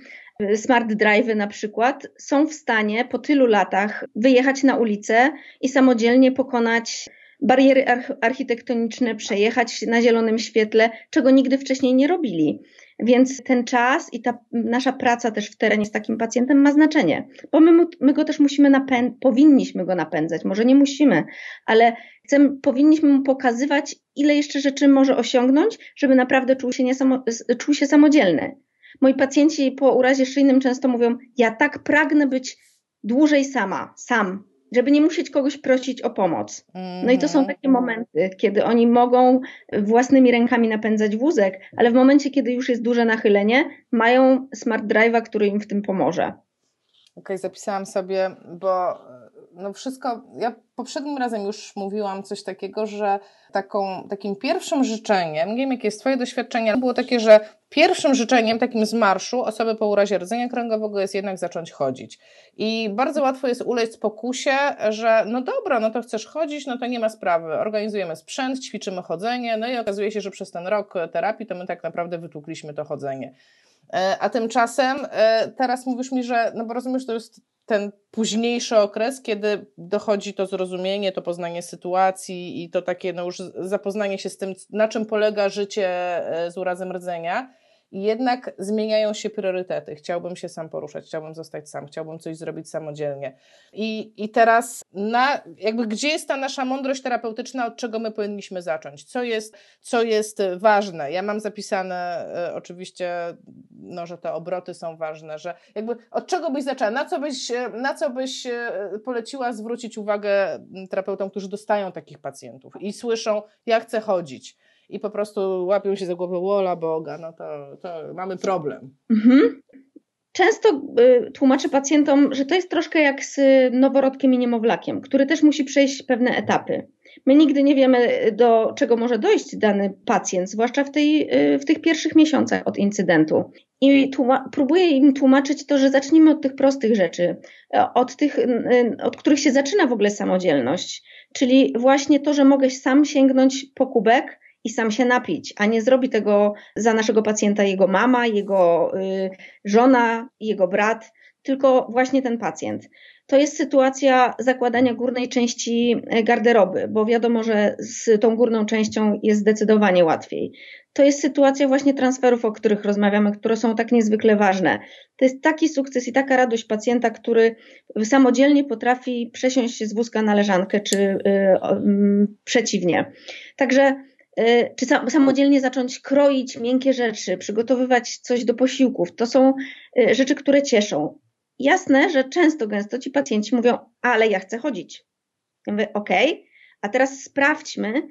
smart drive na przykład, są w stanie po tylu latach wyjechać na ulicę i samodzielnie pokonać bariery architektoniczne, przejechać na zielonym świetle, czego nigdy wcześniej nie robili. Więc ten czas i ta nasza praca też w terenie z takim pacjentem ma znaczenie, bo my, my go też musimy napędzać, powinniśmy go napędzać, może nie musimy, ale chcemy, powinniśmy mu pokazywać, ile jeszcze rzeczy może osiągnąć, żeby naprawdę czuł się, czuł się samodzielny. Moi pacjenci po urazie szyjnym często mówią: Ja tak pragnę być dłużej sama, sam, żeby nie musieć kogoś prosić o pomoc. No i to są takie mhm. momenty, kiedy oni mogą własnymi rękami napędzać wózek, ale w momencie, kiedy już jest duże nachylenie, mają smart drive'a, który im w tym pomoże. Okej, okay, zapisałam sobie, bo no wszystko, ja poprzednim razem już mówiłam coś takiego, że taką, takim pierwszym życzeniem, nie wiem jakie jest Twoje doświadczenie, było takie, że pierwszym życzeniem takim z marszu osoby po urazie rdzenia kręgowego jest jednak zacząć chodzić. I bardzo łatwo jest ulec pokusie, że no dobra, no to chcesz chodzić, no to nie ma sprawy. Organizujemy sprzęt, ćwiczymy chodzenie, no i okazuje się, że przez ten rok terapii to my tak naprawdę wytłukliśmy to chodzenie. E, a tymczasem e, teraz mówisz mi, że, no bo rozumiesz, to jest ten późniejszy okres, kiedy dochodzi to zrozumienie, to poznanie sytuacji i to takie no już zapoznanie się z tym, na czym polega życie e, z urazem rdzenia jednak zmieniają się priorytety. Chciałbym się sam poruszać, chciałbym zostać sam, chciałbym coś zrobić samodzielnie. I, i teraz, na, jakby gdzie jest ta nasza mądrość terapeutyczna, od czego my powinniśmy zacząć? Co jest, co jest ważne? Ja mam zapisane e, oczywiście, no, że te obroty są ważne, że jakby od czego byś zaczęła? Na co byś, na co byś e, poleciła zwrócić uwagę terapeutom, którzy dostają takich pacjentów i słyszą, ja chcę chodzić i po prostu łapią się za głowę wola Boga, no to, to mamy problem. Mhm. Często y, tłumaczę pacjentom, że to jest troszkę jak z noworodkiem i niemowlakiem, który też musi przejść pewne etapy. My nigdy nie wiemy, do czego może dojść dany pacjent, zwłaszcza w, tej, y, w tych pierwszych miesiącach od incydentu. I tłuma- próbuję im tłumaczyć to, że zacznijmy od tych prostych rzeczy, od tych, y, od których się zaczyna w ogóle samodzielność. Czyli właśnie to, że mogę sam sięgnąć po kubek, i sam się napić, a nie zrobi tego za naszego pacjenta jego mama, jego y, żona, jego brat, tylko właśnie ten pacjent. To jest sytuacja zakładania górnej części y, garderoby, bo wiadomo, że z tą górną częścią jest zdecydowanie łatwiej. To jest sytuacja właśnie transferów, o których rozmawiamy, które są tak niezwykle ważne. To jest taki sukces i taka radość pacjenta, który samodzielnie potrafi przesiąść się z wózka na leżankę, czy y, y, przeciwnie. Także czy samodzielnie zacząć kroić miękkie rzeczy, przygotowywać coś do posiłków. To są y, rzeczy, które cieszą. Jasne, że często, gęsto ci pacjenci mówią, ale ja chcę chodzić. Ja mówię, ok, a teraz sprawdźmy,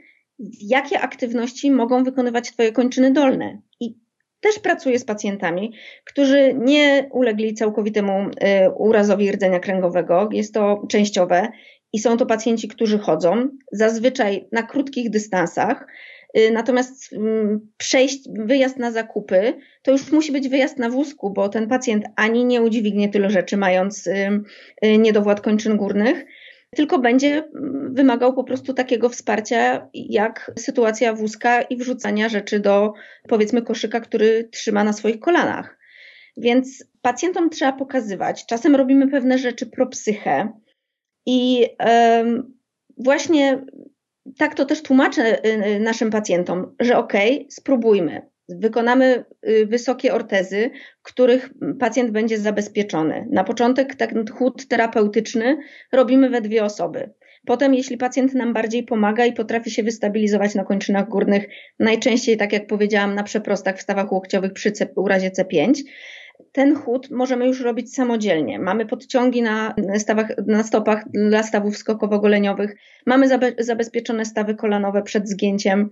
jakie aktywności mogą wykonywać Twoje kończyny dolne. I też pracuję z pacjentami, którzy nie ulegli całkowitemu y, urazowi rdzenia kręgowego. Jest to częściowe i są to pacjenci, którzy chodzą, zazwyczaj na krótkich dystansach. Y, natomiast mm, przejść, wyjazd na zakupy, to już musi być wyjazd na wózku, bo ten pacjent ani nie udźwignie tylu rzeczy, mając y, niedowład kończyn górnych, tylko będzie mm, wymagał po prostu takiego wsparcia, jak sytuacja wózka i wrzucania rzeczy do, powiedzmy, koszyka, który trzyma na swoich kolanach. Więc pacjentom trzeba pokazywać. Czasem robimy pewne rzeczy pro psychę i właśnie tak to też tłumaczę y, y, naszym pacjentom, że okej, okay, spróbujmy. Wykonamy y, wysokie ortezy, których pacjent będzie zabezpieczony. Na początek ten chód terapeutyczny robimy we dwie osoby. Potem, jeśli pacjent nam bardziej pomaga i potrafi się wystabilizować na kończynach górnych, najczęściej, tak jak powiedziałam, na przeprostach w stawach łokciowych przy urazie C5, ten chód możemy już robić samodzielnie. Mamy podciągi na, stawach, na stopach dla stawów skokowo-goleniowych, mamy zabe, zabezpieczone stawy kolanowe przed zgięciem.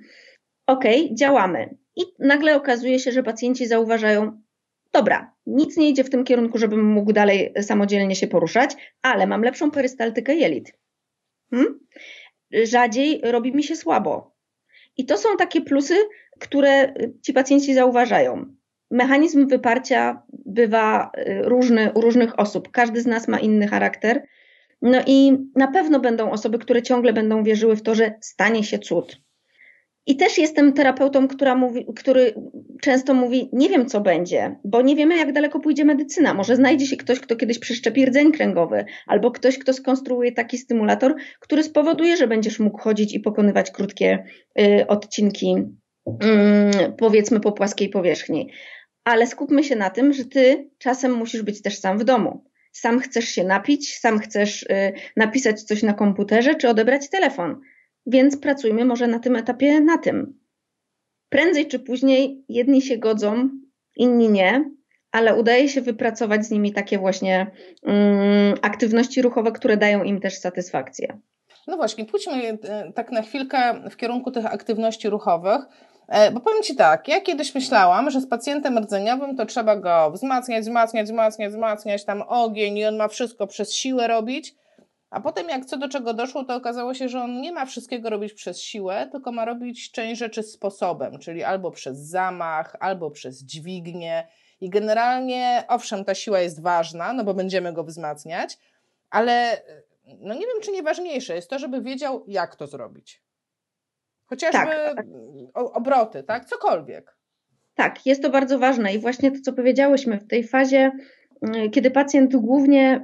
Ok, działamy. I nagle okazuje się, że pacjenci zauważają, dobra, nic nie idzie w tym kierunku, żebym mógł dalej samodzielnie się poruszać, ale mam lepszą perystaltykę jelit. Hmm? Rzadziej robi mi się słabo. I to są takie plusy, które ci pacjenci zauważają. Mechanizm wyparcia bywa y, różny u różnych osób. Każdy z nas ma inny charakter. No i na pewno będą osoby, które ciągle będą wierzyły w to, że stanie się cud. I też jestem terapeutą, która mówi, który często mówi, nie wiem co będzie, bo nie wiemy jak daleko pójdzie medycyna. Może znajdzie się ktoś, kto kiedyś przeszczepi rdzeń kręgowy, albo ktoś, kto skonstruuje taki stymulator, który spowoduje, że będziesz mógł chodzić i pokonywać krótkie y, odcinki, y, powiedzmy po płaskiej powierzchni ale skupmy się na tym, że ty czasem musisz być też sam w domu. Sam chcesz się napić, sam chcesz y, napisać coś na komputerze czy odebrać telefon. Więc pracujmy może na tym etapie na tym. Prędzej czy później jedni się godzą, inni nie, ale udaje się wypracować z nimi takie właśnie mm, aktywności ruchowe, które dają im też satysfakcję. No właśnie, pójdźmy y, tak na chwilkę w kierunku tych aktywności ruchowych. E, bo powiem Ci tak, ja kiedyś myślałam, że z pacjentem rdzeniowym to trzeba go wzmacniać, wzmacniać, wzmacniać, wzmacniać, tam ogień i on ma wszystko przez siłę robić. A potem jak co do czego doszło, to okazało się, że on nie ma wszystkiego robić przez siłę, tylko ma robić część rzeczy sposobem, czyli albo przez zamach, albo przez dźwignię. I generalnie, owszem, ta siła jest ważna, no bo będziemy go wzmacniać, ale no nie wiem, czy nie ważniejsze jest to, żeby wiedział, jak to zrobić. Chociażby tak, tak. obroty, tak? Cokolwiek. Tak, jest to bardzo ważne i właśnie to, co powiedziałyśmy w tej fazie, kiedy pacjent głównie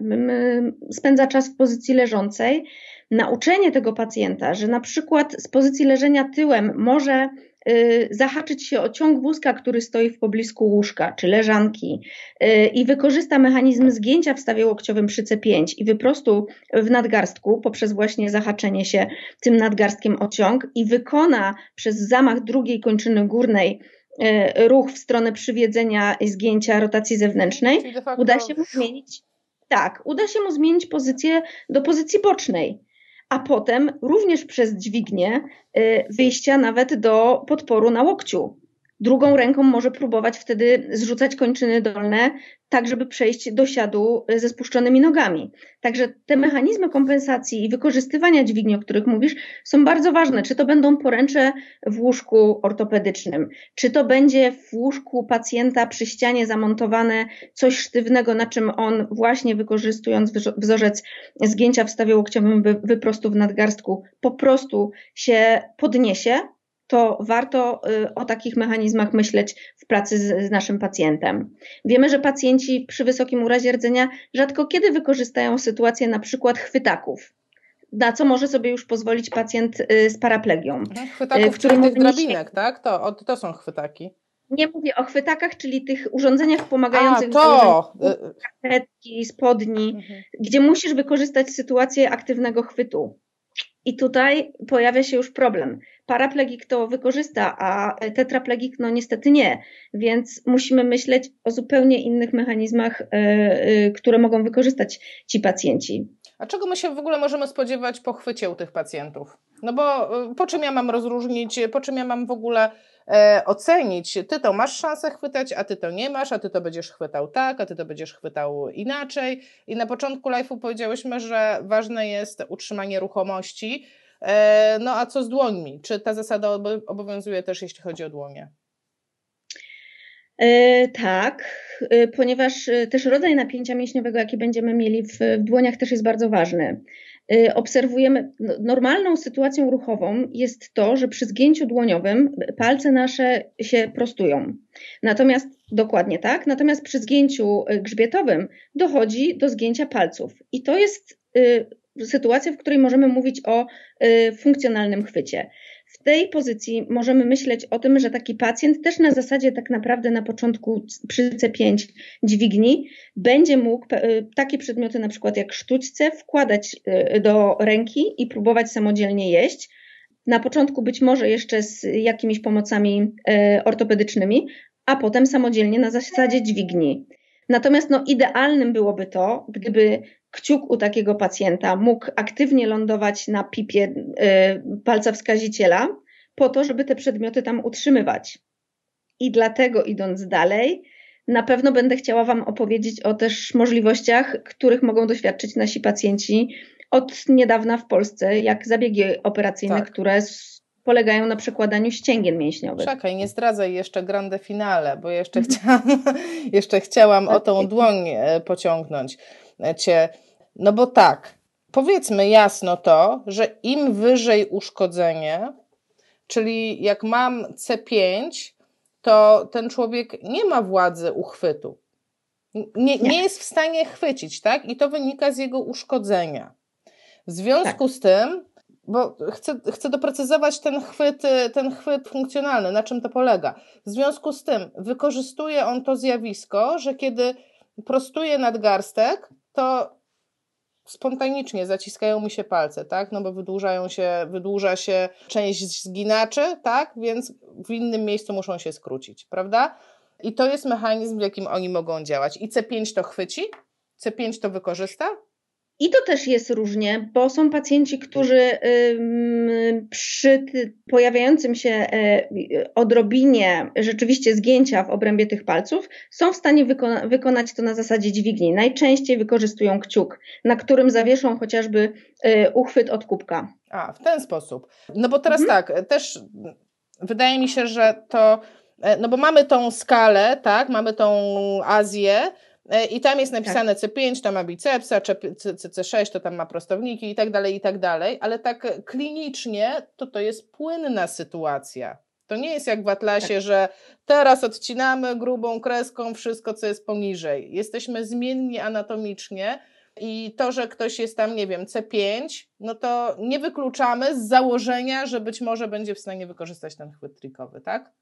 spędza czas w pozycji leżącej, nauczenie tego pacjenta, że na przykład z pozycji leżenia tyłem może Y, zahaczyć się o ciąg wózka, który stoi w poblisku łóżka czy leżanki y, i wykorzysta mechanizm zgięcia w stawie łokciowym przy C5 i wyprostu w nadgarstku poprzez właśnie zahaczenie się tym nadgarstkiem o ciąg i wykona przez zamach drugiej kończyny górnej ruch w stronę przywiedzenia i zgięcia rotacji zewnętrznej, uda się mu zmienić tak, uda się mu zmienić pozycję do pozycji bocznej a potem również przez dźwignię y, wyjścia nawet do podporu na łokciu. Drugą ręką może próbować wtedy zrzucać kończyny dolne, tak żeby przejść do siadu ze spuszczonymi nogami. Także te mechanizmy kompensacji i wykorzystywania dźwigni, o których mówisz, są bardzo ważne. Czy to będą poręcze w łóżku ortopedycznym, czy to będzie w łóżku pacjenta przy ścianie zamontowane coś sztywnego, na czym on właśnie wykorzystując wzorzec zgięcia w stawie łokciowym wyprostu w nadgarstku, po prostu się podniesie, to warto y, o takich mechanizmach myśleć w pracy z, z, naszym pacjentem. Wiemy, że pacjenci przy wysokim urazie rdzenia rzadko kiedy wykorzystają sytuację na przykład chwytaków. Na co może sobie już pozwolić pacjent y, z paraplegią. Mhm, chwytaków, w którym tych drabinek, tak? To, to są chwytaki. Nie mówię o chwytakach, czyli tych urządzeniach pomagających A, to. kartki, spodni, mhm. gdzie musisz wykorzystać sytuację aktywnego chwytu. I tutaj pojawia się już problem. Paraplegik to wykorzysta, a tetraplegik no niestety nie. Więc musimy myśleć o zupełnie innych mechanizmach, e, e, które mogą wykorzystać ci pacjenci. A czego my się w ogóle możemy spodziewać po chwycie u tych pacjentów? No bo e, po czym ja mam rozróżnić, po czym ja mam w ogóle e, ocenić, ty to masz szansę chwytać, a ty to nie masz, a ty to będziesz chwytał tak, a ty to będziesz chwytał inaczej. I na początku live'u powiedziałyśmy, że ważne jest utrzymanie ruchomości. E, no a co z dłońmi? Czy ta zasada obowiązuje też, jeśli chodzi o dłonie? E, tak, e, ponieważ też rodzaj napięcia mięśniowego, jaki będziemy mieli w, w dłoniach, też jest bardzo ważny. Obserwujemy, no, normalną sytuacją ruchową jest to, że przy zgięciu dłoniowym palce nasze się prostują. Natomiast, dokładnie tak, natomiast przy zgięciu grzbietowym dochodzi do zgięcia palców. I to jest sytuacja, w której możemy mówić o funkcjonalnym chwycie. W tej pozycji możemy myśleć o tym, że taki pacjent też na zasadzie tak naprawdę na początku przy C5 dźwigni będzie mógł y, takie przedmioty na przykład jak sztućce wkładać y, do ręki i próbować samodzielnie jeść. Na początku być może jeszcze z jakimiś pomocami y, ortopedycznymi, a potem samodzielnie na zasadzie dźwigni. Natomiast no, idealnym byłoby to, gdyby kciuk u takiego pacjenta mógł aktywnie lądować na pipie y, palca wskaziciela, po to, żeby te przedmioty tam utrzymywać. I dlatego, idąc dalej, na pewno będę chciała Wam opowiedzieć o też możliwościach, których mogą doświadczyć nasi pacjenci od niedawna w Polsce, jak zabiegi operacyjne, tak. które polegają na przekładaniu ścięgien mięśniowych. Czekaj, nie zdradzaj jeszcze grande finale, bo jeszcze <laughs> chciałam, jeszcze chciałam o tą dłoń e, pociągnąć e, Cię. No bo tak, powiedzmy jasno to, że im wyżej uszkodzenie, czyli jak mam C5, to ten człowiek nie ma władzy uchwytu. Nie, nie jest w stanie chwycić, tak? I to wynika z jego uszkodzenia. W związku tak. z tym, bo chcę, chcę doprecyzować ten chwyt, ten chwyt funkcjonalny, na czym to polega. W związku z tym wykorzystuje on to zjawisko, że kiedy prostuje nadgarstek, to spontanicznie zaciskają mi się palce, tak? No bo wydłużają się, wydłuża się część zginaczy, tak? Więc w innym miejscu muszą się skrócić, prawda? I to jest mechanizm, w jakim oni mogą działać. I C5 to chwyci, C5 to wykorzysta, i to też jest różnie, bo są pacjenci, którzy przy pojawiającym się e, odrobinie rzeczywiście zgięcia w obrębie tych palców są w stanie wykona wykonać to na zasadzie dźwigni. Najczęściej wykorzystują kciuk, na którym zawieszą chociażby e, uchwyt od kubka. A, w ten sposób. No bo teraz mhm. tak, też wydaje mi się, że to, e, no bo mamy tą skalę, tak, mamy tą Azję, I tam jest napisane tak. C5, to ma bicepsa, C6 to tam ma prostowniki i tak dalej, i tak dalej, ale tak klinicznie to to jest płynna sytuacja. To nie jest jak w atlasie, tak. że teraz odcinamy grubą kreską wszystko, co jest poniżej. Jesteśmy zmienni anatomicznie i to, że ktoś jest tam, nie wiem, C5, no to nie wykluczamy z założenia, że być może będzie w stanie wykorzystać ten chwyt trikowy, tak?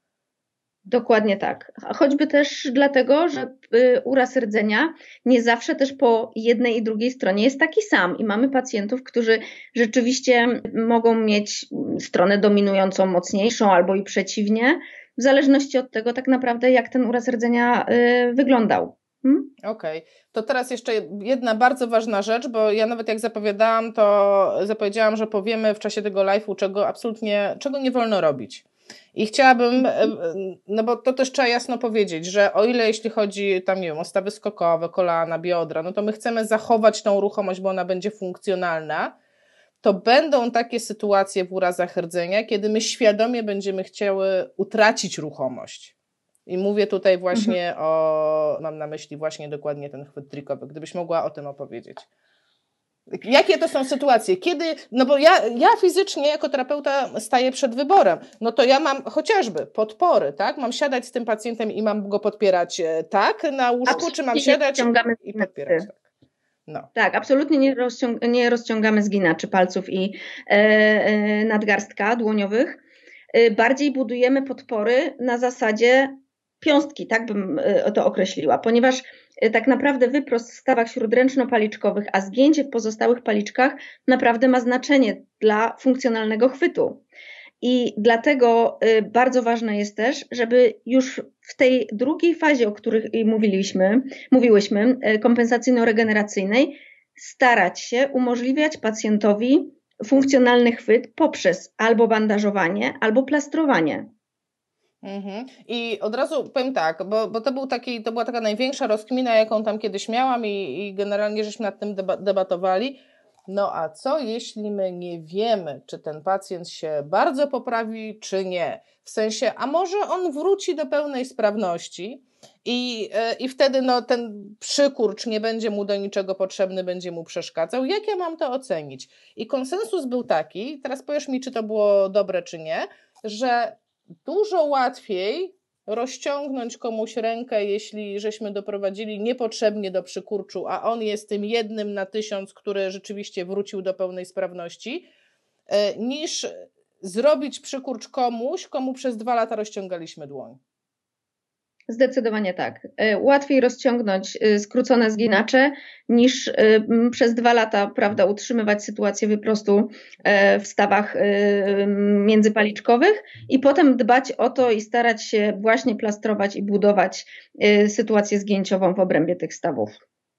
Dokładnie tak. Choćby też dlatego, że y, uraz rdzenia nie zawsze też po jednej i drugiej stronie jest taki sam i mamy pacjentów, którzy rzeczywiście mogą mieć stronę dominującą mocniejszą albo i przeciwnie, w zależności od tego tak naprawdę jak ten uraz rdzenia y, wyglądał. Hmm? Okej, okay. to teraz jeszcze jedna bardzo ważna rzecz, bo ja nawet jak zapowiadałam, to zapowiedziałam, że powiemy w czasie tego live'u, czego absolutnie, czego nie wolno robić. I chciałabym, e, no bo to też trzeba jasno powiedzieć, że o ile jeśli chodzi tam, nie wiem, o stawy skokowe, kolana, biodra, no to my chcemy zachować tą ruchomość, bo ona będzie funkcjonalna, to będą takie sytuacje w urazach rdzenia, kiedy my świadomie będziemy chciały utracić ruchomość. I mówię tutaj właśnie mhm. o, mam na myśli właśnie dokładnie ten chwyt trikowy. Gdybyś mogła o tym opowiedzieć. Jakie to są sytuacje? Kiedy, no bo ja, ja fizycznie jako terapeuta staję przed wyborem, no to ja mam chociażby podpory, tak? Mam siadać z tym pacjentem i mam go podpierać e, tak na łóżku, czy mam siadać i podpierać tak? No. Tak, absolutnie nie, rozciąg nie rozciągamy zginaczy palców i e, e, nadgarstka dłoniowych. E, bardziej budujemy podpory na zasadzie piąstki, tak bym e, to określiła, ponieważ tak naprawdę wyprost w stawach śródręczno-paliczkowych, a zgięcie w pozostałych paliczkach naprawdę ma znaczenie dla funkcjonalnego chwytu. I dlatego e, bardzo ważne jest też, żeby już w tej drugiej fazie, o której mówiliśmy, mówiłyśmy, kompensacyjno-regeneracyjnej, starać się umożliwiać pacjentowi funkcjonalny chwyt poprzez albo bandażowanie, albo plastrowanie. Mhm. I od razu powiem tak, bo, bo to, był taki, to była taka największa rozkmina, jaką tam kiedyś miałam i, i generalnie żeśmy nad tym debatowali. No a co jeśli my nie wiemy, czy ten pacjent się bardzo poprawi, czy nie? W sensie, a może on wróci do pełnej sprawności, I, e, I wtedy no, ten przykurcz nie będzie mu do niczego potrzebny, będzie mu przeszkadzał. Jak ja mam to ocenić? I konsensus był taki, teraz powiesz mi, czy to było dobre, czy nie, że dużo łatwiej rozciągnąć komuś rękę, jeśli żeśmy doprowadzili niepotrzebnie do przykurczu, a on jest tym jednym na tysiąc, który rzeczywiście wrócił do pełnej sprawności, e, niż zrobić przykurcz komuś, komu przez dwa lata rozciągaliśmy dłoń. Zdecydowanie tak. E, łatwiej rozciągnąć e, skrócone zginacze niż przez dwa lata, prawda, utrzymywać sytuację wyprostu w stawach międzypaliczkowych i potem dbać o to i starać się właśnie plastrować i budować sytuację zgięciową w obrębie tych stawów.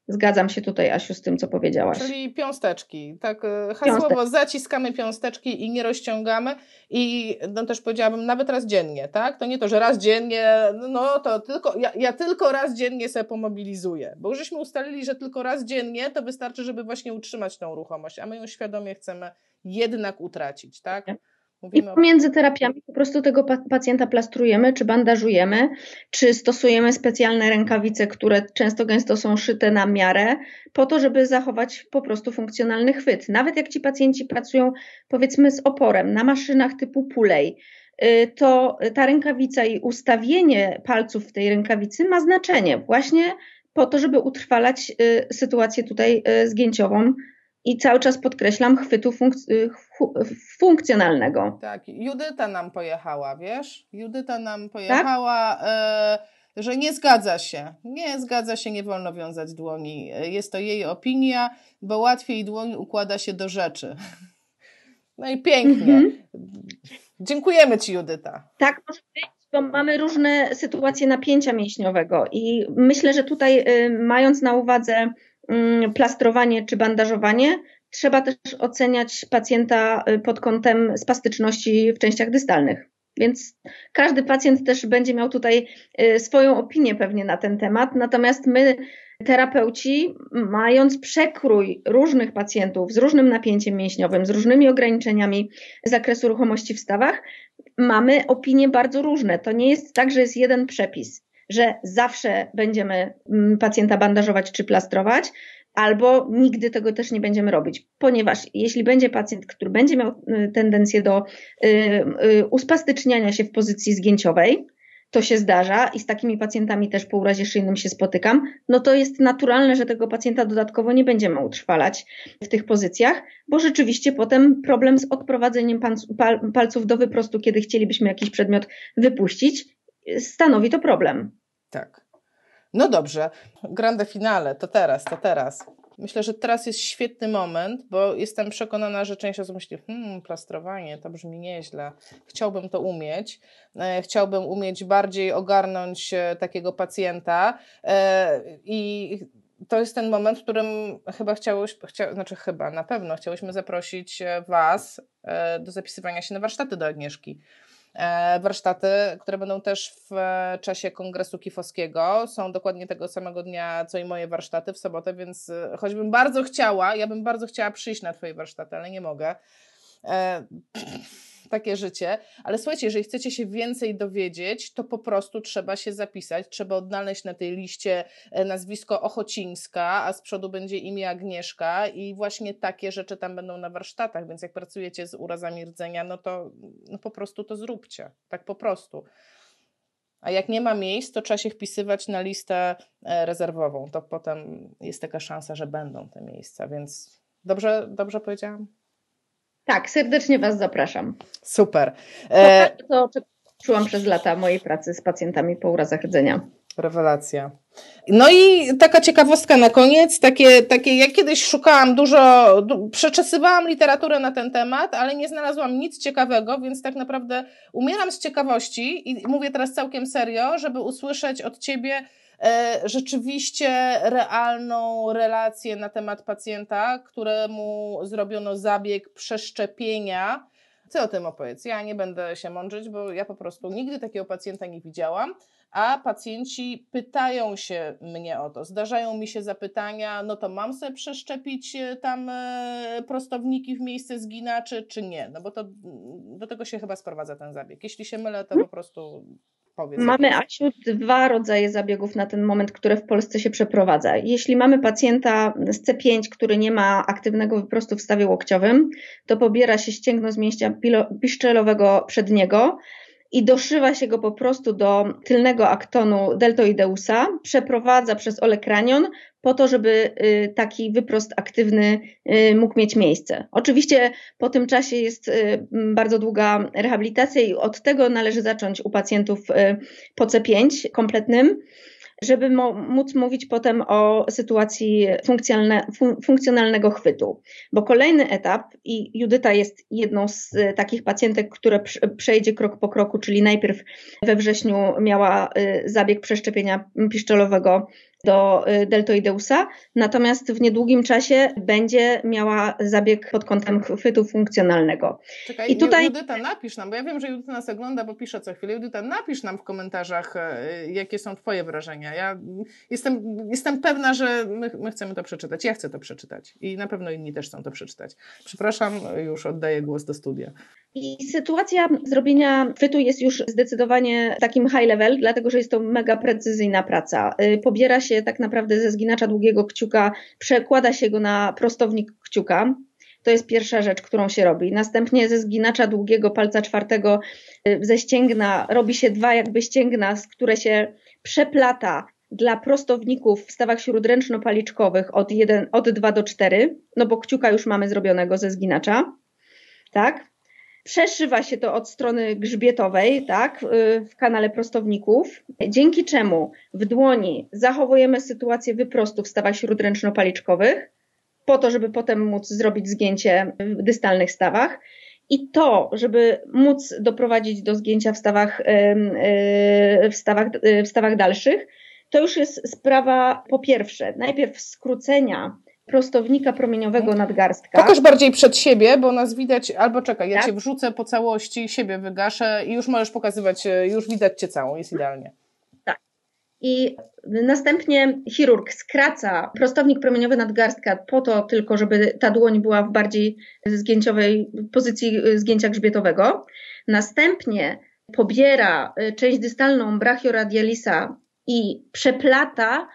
Zgadzam się tutaj, Asiu, z tym, co powiedziałaś. Czyli piąsteczki. Tak, e, hasłowo zaciskamy piąsteczki i nie rozciągamy. I no też powiedziałabym, nawet raz dziennie, tak? To nie to, że raz dziennie, no to tylko, ja, ja tylko raz dziennie sobie pomobilizuję. Bo już żeśmy ustalili, że tylko raz dziennie to wystarczy, żeby właśnie utrzymać tą ruchomość, a my ją świadomie chcemy jednak utracić, tak? Mówimy I pomiędzy terapiami po prostu tego pacjenta plastrujemy, czy bandażujemy, czy stosujemy specjalne rękawice, które często gęsto są szyte na miarę, po to, żeby zachować po prostu funkcjonalny chwyt. Nawet jak ci pacjenci pracują, powiedzmy, z oporem na maszynach typu pulej, y, to ta rękawica i ustawienie palców w tej rękawicy ma znaczenie właśnie po to, żeby utrwalać y, sytuację tutaj y, zgięciową i cały czas podkreślam chwytu y, funkcjonalnego. Tak, Judyta nam pojechała, wiesz? Judyta nam pojechała, tak? e, że nie zgadza się. Nie zgadza się, nie wolno wiązać dłoni. Jest to jej opinia, bo łatwiej dłoń układa się do rzeczy. <laughs> No i pięknie. Mhm. Dziękujemy Ci, Judyta. Tak może być, bo mamy różne sytuacje napięcia mięśniowego i myślę, że tutaj y, mając na uwadze plastrowanie czy bandażowanie, trzeba też oceniać pacjenta y, pod kątem spastyczności w częściach dystalnych. Więc każdy pacjent też będzie miał tutaj y, swoją opinię pewnie na ten temat. Natomiast my, terapeuci, mając przekrój różnych pacjentów z różnym napięciem mięśniowym, z różnymi ograniczeniami zakresu ruchomości w stawach, mamy opinie bardzo różne. To nie jest tak, że jest jeden przepis że zawsze będziemy mm, pacjenta bandażować czy plastrować, albo nigdy tego też nie będziemy robić, ponieważ jeśli będzie pacjent, który będzie miał y, tendencję do y, y, uspastyczniania się w pozycji zgięciowej, to się zdarza i z takimi pacjentami też po urazie szyjnym się spotykam, no to jest naturalne, że tego pacjenta dodatkowo nie będziemy utrwalać w tych pozycjach, bo rzeczywiście potem problem z odprowadzeniem palców do wyprostu, kiedy chcielibyśmy jakiś przedmiot wypuścić, stanowi to problem. Tak. No dobrze, grande finale, to teraz, to teraz. Myślę, że teraz jest świetny moment, bo jestem przekonana, że część osób myśli, hmm, plastrowanie, to brzmi nieźle, chciałbym to umieć, e, chciałbym umieć bardziej ogarnąć e, takiego pacjenta e, i to jest ten moment, w którym chyba chciałeś, chcia, znaczy chyba, na pewno chciałyśmy zaprosić Was do zapisywania się na warsztaty do Agnieszki. E, warsztaty, które będą też w e, czasie Kongresu Kifowskiego. Są dokładnie tego samego dnia, co i moje warsztaty w sobotę, więc e, choćbym bardzo chciała, ja bym bardzo chciała przyjść na Twoje warsztaty, ale nie mogę <clears throat> takie życie. Ale słuchajcie, jeżeli chcecie się więcej dowiedzieć, to po prostu trzeba się zapisać, trzeba odnaleźć na tej liście e, nazwisko Ochocińska, a z przodu będzie imię Agnieszka i właśnie takie rzeczy tam będą na warsztatach, więc jak pracujecie z urazami rdzenia, no to no po prostu to zróbcie, tak po prostu. A jak nie ma miejsc, to trzeba się wpisywać na listę e, rezerwową. To potem jest taka szansa, że będą te miejsca, więc dobrze, dobrze powiedziałam? Tak, serdecznie Was zapraszam. Super. E... To, to czułam przez lata mojej pracy z pacjentami po urazach rdzenia. Rewelacja. No i taka ciekawostka na koniec, takie, takie ja kiedyś szukałam dużo, du, przeczesywałam literaturę na ten temat, ale nie znalazłam nic ciekawego, więc tak naprawdę umieram z ciekawości i mówię teraz całkiem serio, żeby usłyszeć od Ciebie, rzeczywiście realną relację na temat pacjenta, któremu zrobiono zabieg przeszczepienia. Co o tym opowiedz? Ja nie będę się mądrzyć, bo ja po prostu nigdy takiego pacjenta nie widziałam, a pacjenci pytają się mnie o to. Zdarzają mi się zapytania, no to mam sobie przeszczepić e, tam e, prostowniki w miejsce zginaczy, czy nie? No bo to do tego się chyba sprowadza ten zabieg. Jeśli się mylę, to po prostu Powiedz, mamy, Asiu, dwa rodzaje zabiegów na ten moment, które w Polsce się przeprowadza. Jeśli mamy pacjenta z C5, który nie ma aktywnego wyprostu w stawie łokciowym, to pobiera się ścięgno z mięśnia piszczelowego przedniego, i doszywa się go po prostu do tylnego aktonu deltoideusa, przeprowadza przez olekranion po to, żeby y, taki wyprost aktywny y, mógł mieć miejsce. Oczywiście po tym czasie jest y, bardzo długa rehabilitacja i od tego należy zacząć u pacjentów po C5 kompletnym żeby móc mówić potem o sytuacji funkcjonalnego chwytu. Bo kolejny etap, i Judyta jest jedną z takich pacjentek, które przejdzie krok po kroku, czyli najpierw we wrześniu miała zabieg przeszczepienia piszczelowego do y, deltoideusa, natomiast w niedługim czasie będzie miała zabieg pod kątem chwytu funkcjonalnego. Czekaj, I tutaj... Judyta, napisz nam, bo ja wiem, że Judyta nas ogląda, bo pisze co chwilę. Judyta, napisz nam w komentarzach, e, jakie są Twoje wrażenia. Ja jestem, jestem pewna, że my, my chcemy to przeczytać. Ja chcę to przeczytać i na pewno inni też chcą to przeczytać. Przepraszam, już oddaję głos do studia. I sytuacja zrobienia chwytu jest już zdecydowanie takim high level, dlatego że jest to mega precyzyjna praca. Y, pobiera się tak naprawdę ze zginacza długiego kciuka, przekłada się go na prostownik kciuka. To jest pierwsza rzecz, którą się robi. Następnie ze zginacza długiego palca czwartego y, ze ścięgna robi się dwa jakby ścięgna, z które się przeplata dla prostowników w stawach śródręczno-paliczkowych od, 1, od 2 do 4, no bo kciuka już mamy zrobionego ze zginacza, tak? Przeszywa się to od strony grzbietowej, tak, y, w kanale prostowników, dzięki czemu w dłoni zachowujemy sytuację wyprostu w stawach śródręczno-paliczkowych, po to, żeby potem móc zrobić zgięcie w dystalnych stawach. I to, żeby móc doprowadzić do zgięcia w stawach, y, w stawach, y, w stawach dalszych, to już jest sprawa po pierwsze, najpierw skrócenia prostownika promieniowego nadgarstka. Pokaż bardziej przed siebie, bo nas widać, albo czekaj, ja tak? Cię wrzucę po całości, siebie wygaszę i już możesz pokazywać, e, już widać Cię całą, jest idealnie. Tak. I następnie chirurg skraca prostownik promieniowy nadgarstka po to tylko, żeby ta dłoń była w bardziej zgięciowej pozycji e, zgięcia grzbietowego. Następnie pobiera e, część dystalną brachioradialisa i przeplata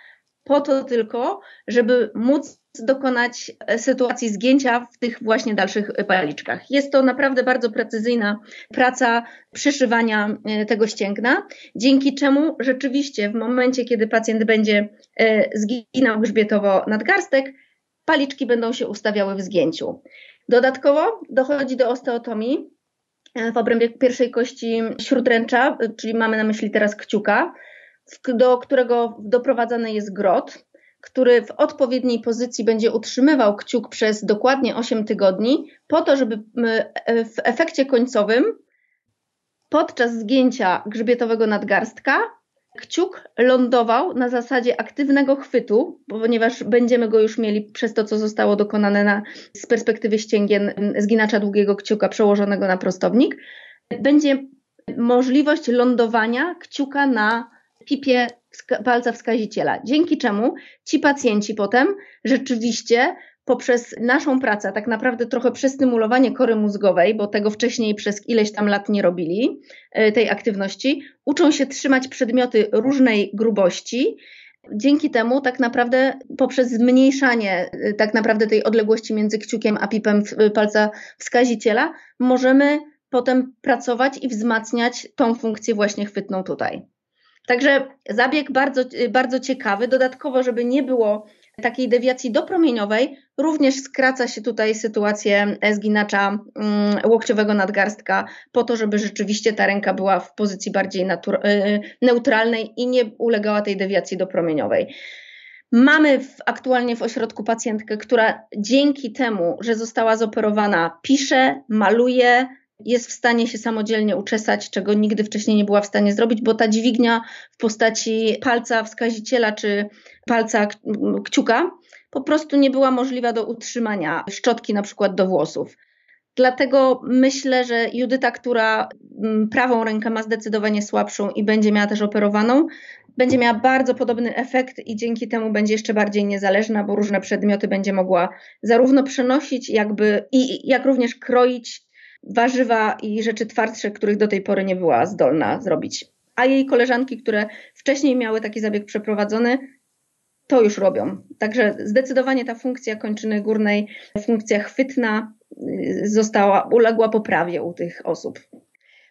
po to tylko, żeby móc dokonać e, sytuacji zgięcia w tych właśnie dalszych paliczkach. Jest to naprawdę bardzo precyzyjna praca przyszywania e, tego ścięgna, dzięki czemu rzeczywiście w momencie, kiedy pacjent będzie e, zginał grzbietowo nadgarstek, paliczki będą się ustawiały w zgięciu. Dodatkowo dochodzi do osteotomii w obrębie pierwszej kości śródręcza, czyli mamy na myśli teraz kciuka, do którego doprowadzany jest grot który w odpowiedniej pozycji będzie utrzymywał kciuk przez dokładnie 8 tygodni, po to, żeby e, w efekcie końcowym podczas zgięcia grzbietowego nadgarstka kciuk lądował na zasadzie aktywnego chwytu, ponieważ będziemy go już mieli przez to, co zostało dokonane na, z perspektywy ścięgien zginacza długiego kciuka przełożonego na prostownik. Będzie możliwość lądowania kciuka na pipie palca wskaziciela, dzięki czemu ci pacjenci potem rzeczywiście poprzez naszą pracę, tak naprawdę trochę przestymulowanie kory mózgowej, bo tego wcześniej przez ileś tam lat nie robili, e, tej aktywności, uczą się trzymać przedmioty różnej grubości. Dzięki temu tak naprawdę poprzez zmniejszanie e, tak naprawdę tej odległości między kciukiem a pipem palca wskaziciela możemy potem pracować i wzmacniać tą funkcję właśnie chwytną tutaj. Także zabieg bardzo, bardzo ciekawy. Dodatkowo, żeby nie było takiej dewiacji dopromieniowej, również skraca się tutaj sytuację zginacza mm, łokciowego nadgarstka, po to, żeby rzeczywiście ta ręka była w pozycji bardziej y, neutralnej i nie ulegała tej dewiacji dopromieniowej. Mamy w, aktualnie w ośrodku pacjentkę, która dzięki temu, że została zoperowana, pisze, maluje, jest w stanie się samodzielnie uczesać, czego nigdy wcześniej nie była w stanie zrobić, bo ta dźwignia w postaci palca wskaziciela czy palca kciuka po prostu nie była możliwa do utrzymania szczotki na przykład do włosów. Dlatego myślę, że Judyta, która mm, prawą rękę ma zdecydowanie słabszą i będzie miała też operowaną, będzie miała bardzo podobny efekt i dzięki temu będzie jeszcze bardziej niezależna, bo różne przedmioty będzie mogła zarówno przenosić, jakby i jak również kroić warzywa i rzeczy twardsze, których do tej pory nie była zdolna zrobić. a jej koleżanki, które wcześniej miały taki zabieg przeprowadzony, to już robią. Także zdecydowanie ta funkcja kończyny górnej, funkcja chwytna y, została, uległa poprawie u tych osób.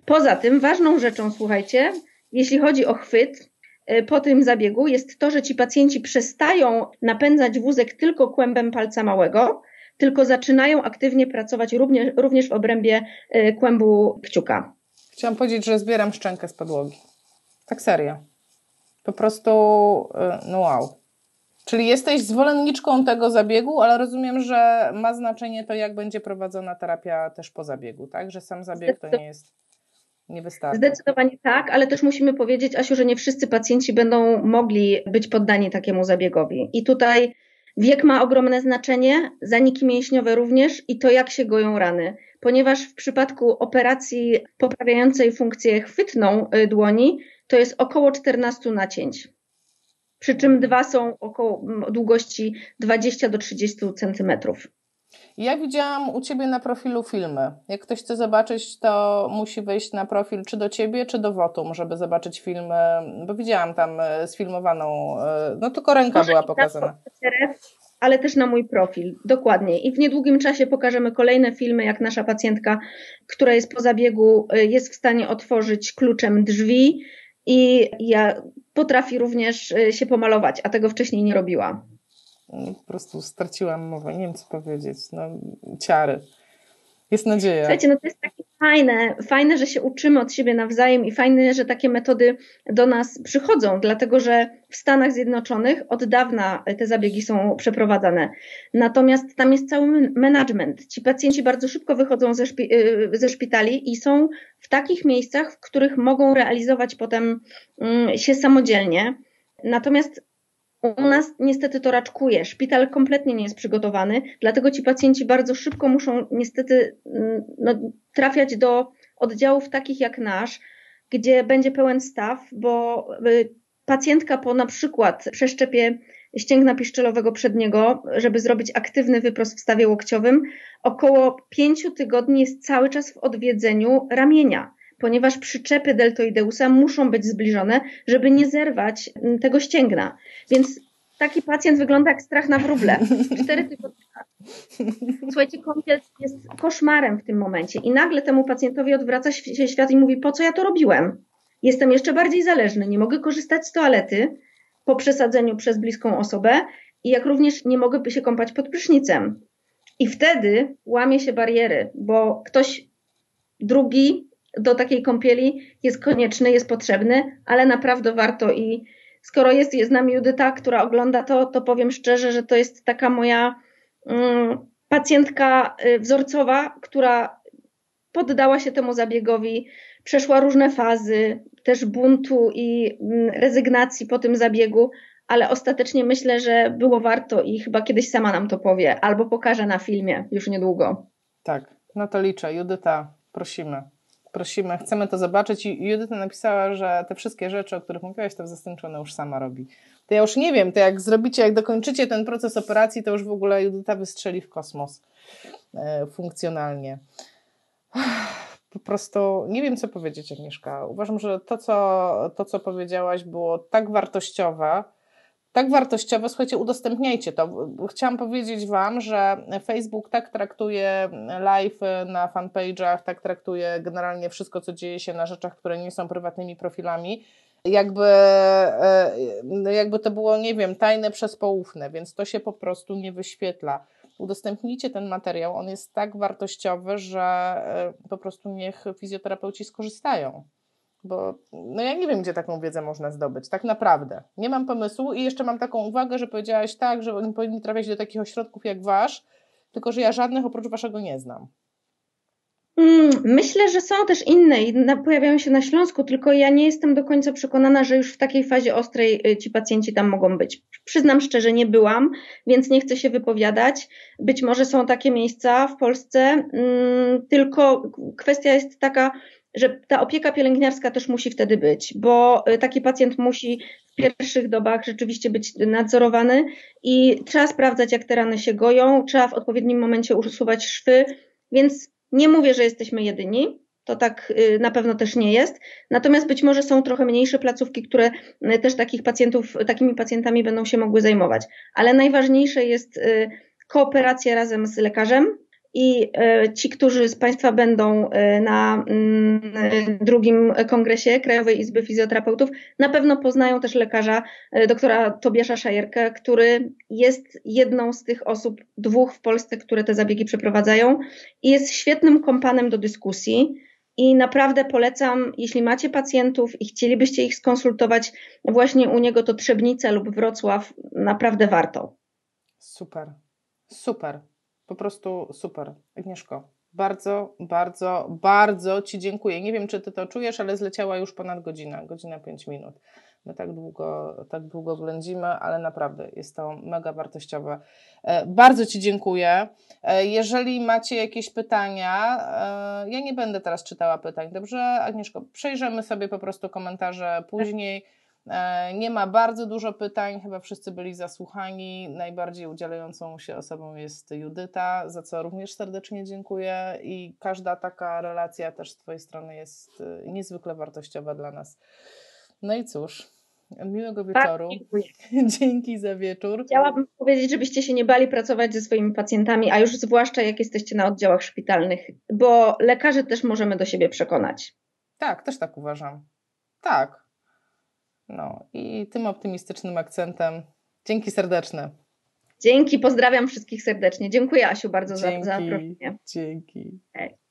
Poza tym ważną rzeczą, słuchajcie, jeśli chodzi o chwyt, y, po tym zabiegu jest to, że ci pacjenci przestają napędzać wózek tylko kłębem palca małego, tylko zaczynają aktywnie pracować również, również w obrębie y, kłębu kciuka. Chciałam powiedzieć, że zbieram szczękę z podłogi. Tak serio. Po prostu, no wow. Czyli jesteś zwolenniczką tego zabiegu, ale rozumiem, że ma znaczenie to, jak będzie prowadzona terapia też po zabiegu, tak? Że sam zabieg to nie jest. Nie wystarczy. Zdecydowanie tak, ale też musimy powiedzieć, Asiu, że nie wszyscy pacjenci będą mogli być poddani takiemu zabiegowi. I tutaj wiek ma ogromne znaczenie, zaniki mięśniowe również i to, jak się goją rany. Ponieważ w przypadku operacji poprawiającej funkcję chwytną y, dłoni, to jest około 14 nacięć przy czym dwa są około długości 20 do 30 centymetrów. Ja widziałam u Ciebie na profilu filmy. Jak ktoś chce zobaczyć, to musi wejść na profil czy do Ciebie, czy do Wotum, żeby zobaczyć filmy, bo widziałam tam e, sfilmowaną, e, no tylko ręka Może była pokazana. Ale też na mój profil, dokładnie. I w niedługim czasie pokażemy kolejne filmy, jak nasza pacjentka, która jest po zabiegu, e, jest w stanie otworzyć kluczem drzwi, i ja potrafi również się pomalować, a tego wcześniej nie robiła. Po prostu straciłam mowę, nie wiem co powiedzieć. No, ciary. Jest nadzieja. Słuchajcie, no to jest takie fajne, fajne, że się uczymy od siebie nawzajem i fajne, że takie metody do nas przychodzą, dlatego że w Stanach Zjednoczonych od dawna te zabiegi są przeprowadzane. Natomiast tam jest cały management. Ci pacjenci bardzo szybko wychodzą ze, szpi y, ze szpitali i są w takich miejscach, w których mogą realizować potem mm, się samodzielnie. Natomiast u nas niestety to raczkuje. Szpital kompletnie nie jest przygotowany, dlatego ci pacjenci bardzo szybko muszą niestety mm, no, trafiać do oddziałów takich jak nasz, gdzie będzie pełen staw, bo y, pacjentka po na przykład przeszczepie ścięgna piszczelowego przedniego, żeby zrobić aktywny wyprost w stawie łokciowym, około pięciu tygodni jest cały czas w odwiedzeniu ramienia ponieważ przyczepy deltoideusa muszą być zbliżone, żeby nie zerwać mm, tego ścięgna. Więc taki pacjent wygląda jak strach na wróble. Cztery tygodnie. Słuchajcie, kąpiel jest koszmarem w tym momencie i nagle temu pacjentowi odwraca się świat i mówi, po co ja to robiłem? Jestem jeszcze bardziej zależny, nie mogę korzystać z toalety po przesadzeniu przez bliską osobę i jak również nie mogę się kąpać pod prysznicem. I wtedy łamie się bariery, bo ktoś drugi do takiej kąpieli jest konieczny, jest potrzebny, ale naprawdę warto i skoro jest, jest z nami Judyta, która ogląda to, to powiem szczerze, że to jest taka moja mm, pacjentka y, wzorcowa, która poddała się temu zabiegowi, przeszła różne fazy, też buntu i mm, rezygnacji po tym zabiegu, ale ostatecznie myślę, że było warto i chyba kiedyś sama nam to powie, albo pokaże na filmie już niedługo. Tak, no to liczę. Judyta, prosimy prosimy, chcemy to zobaczyć i Judyta napisała, że te wszystkie rzeczy, o których mówiłaś, to w zastępczu ona już sama robi. To ja już nie wiem, to jak zrobicie, jak dokończycie ten proces operacji, to już w ogóle Judyta wystrzeli w kosmos e, funkcjonalnie. Po prostu nie wiem, co powiedzieć, Agnieszka. Uważam, że to co, to, co powiedziałaś, było tak wartościowe, tak wartościowe, słuchajcie, udostępniajcie to. Chciałam powiedzieć Wam, że Facebook tak traktuje live na fanpage'ach, tak traktuje generalnie wszystko, co dzieje się na rzeczach, które nie są prywatnymi profilami, jakby, e, jakby to było, nie wiem, tajne przez poufne, więc to się po prostu nie wyświetla. Udostępnijcie ten materiał, on jest tak wartościowy, że e, po prostu niech fizjoterapeuci skorzystają. Bo no ja nie wiem, gdzie taką wiedzę można zdobyć, tak naprawdę. Nie mam pomysłu i jeszcze mam taką uwagę, że powiedziałaś tak, że oni powinni trafiać do takich ośrodków jak wasz, tylko że ja żadnych oprócz waszego nie znam. Mm, myślę, że są też inne i pojawiają się na Śląsku, tylko ja nie jestem do końca przekonana, że już w takiej fazie ostrej y, ci pacjenci tam mogą być. Przyznam szczerze, nie byłam, więc nie chcę się wypowiadać. Być może są takie miejsca w Polsce, mm, tylko kwestia jest taka, że ta opieka pielęgniarska też musi wtedy być, bo y, taki pacjent musi w pierwszych dobach rzeczywiście być nadzorowany i trzeba sprawdzać, jak te rany się goją, trzeba w odpowiednim momencie usuwać szwy, więc nie mówię, że jesteśmy jedyni, To tak y, na pewno też nie jest. Natomiast być może są trochę mniejsze placówki, które y, też takich pacjentów, takimi pacjentami będą się mogły zajmować. Ale najważniejsze jest kooperacja razem z lekarzem, i ci, którzy z Państwa będą na mm, drugim kongresie Krajowej Izby Fizjoterapeutów, na pewno poznają też lekarza doktora Tobiasza Szajerkę, który jest jedną z tych osób, dwóch w Polsce, które te zabiegi przeprowadzają i jest świetnym kompanem do dyskusji. I naprawdę polecam, jeśli macie pacjentów i chcielibyście ich skonsultować właśnie u niego, to Trzebnica lub Wrocław, naprawdę warto. Super, super, po prostu super. Agnieszko, bardzo, bardzo, bardzo Ci dziękuję. Nie wiem, czy Ty to czujesz, ale zleciała już ponad godzina, godzina 5 minut. My tak długo, tak długo ględzimy, ale naprawdę jest to mega wartościowe. E, bardzo Ci dziękuję. E, jeżeli macie jakieś pytania, e, ja nie będę teraz czytała pytań, dobrze? Agnieszko, przejrzymy sobie po prostu komentarze później. Nie ma bardzo dużo pytań, chyba wszyscy byli zasłuchani. Najbardziej udzielającą się osobą jest Judyta, za co również serdecznie dziękuję i każda taka relacja też z Twojej strony jest niezwykle wartościowa dla nas. No i cóż, miłego wieczoru. <laughs> Dzięki za wieczór. Chciałabym powiedzieć, żebyście się nie bali pracować ze swoimi pacjentami, a już zwłaszcza jak jesteście na oddziałach szpitalnych, bo lekarzy też możemy do siebie przekonać. Tak, też tak uważam. Tak. No i tym optymistycznym akcentem dzięki serdeczne. Dzięki, pozdrawiam wszystkich serdecznie. Dziękuję Asiu bardzo dzięki, za zaproszenie. Dzięki. Hej.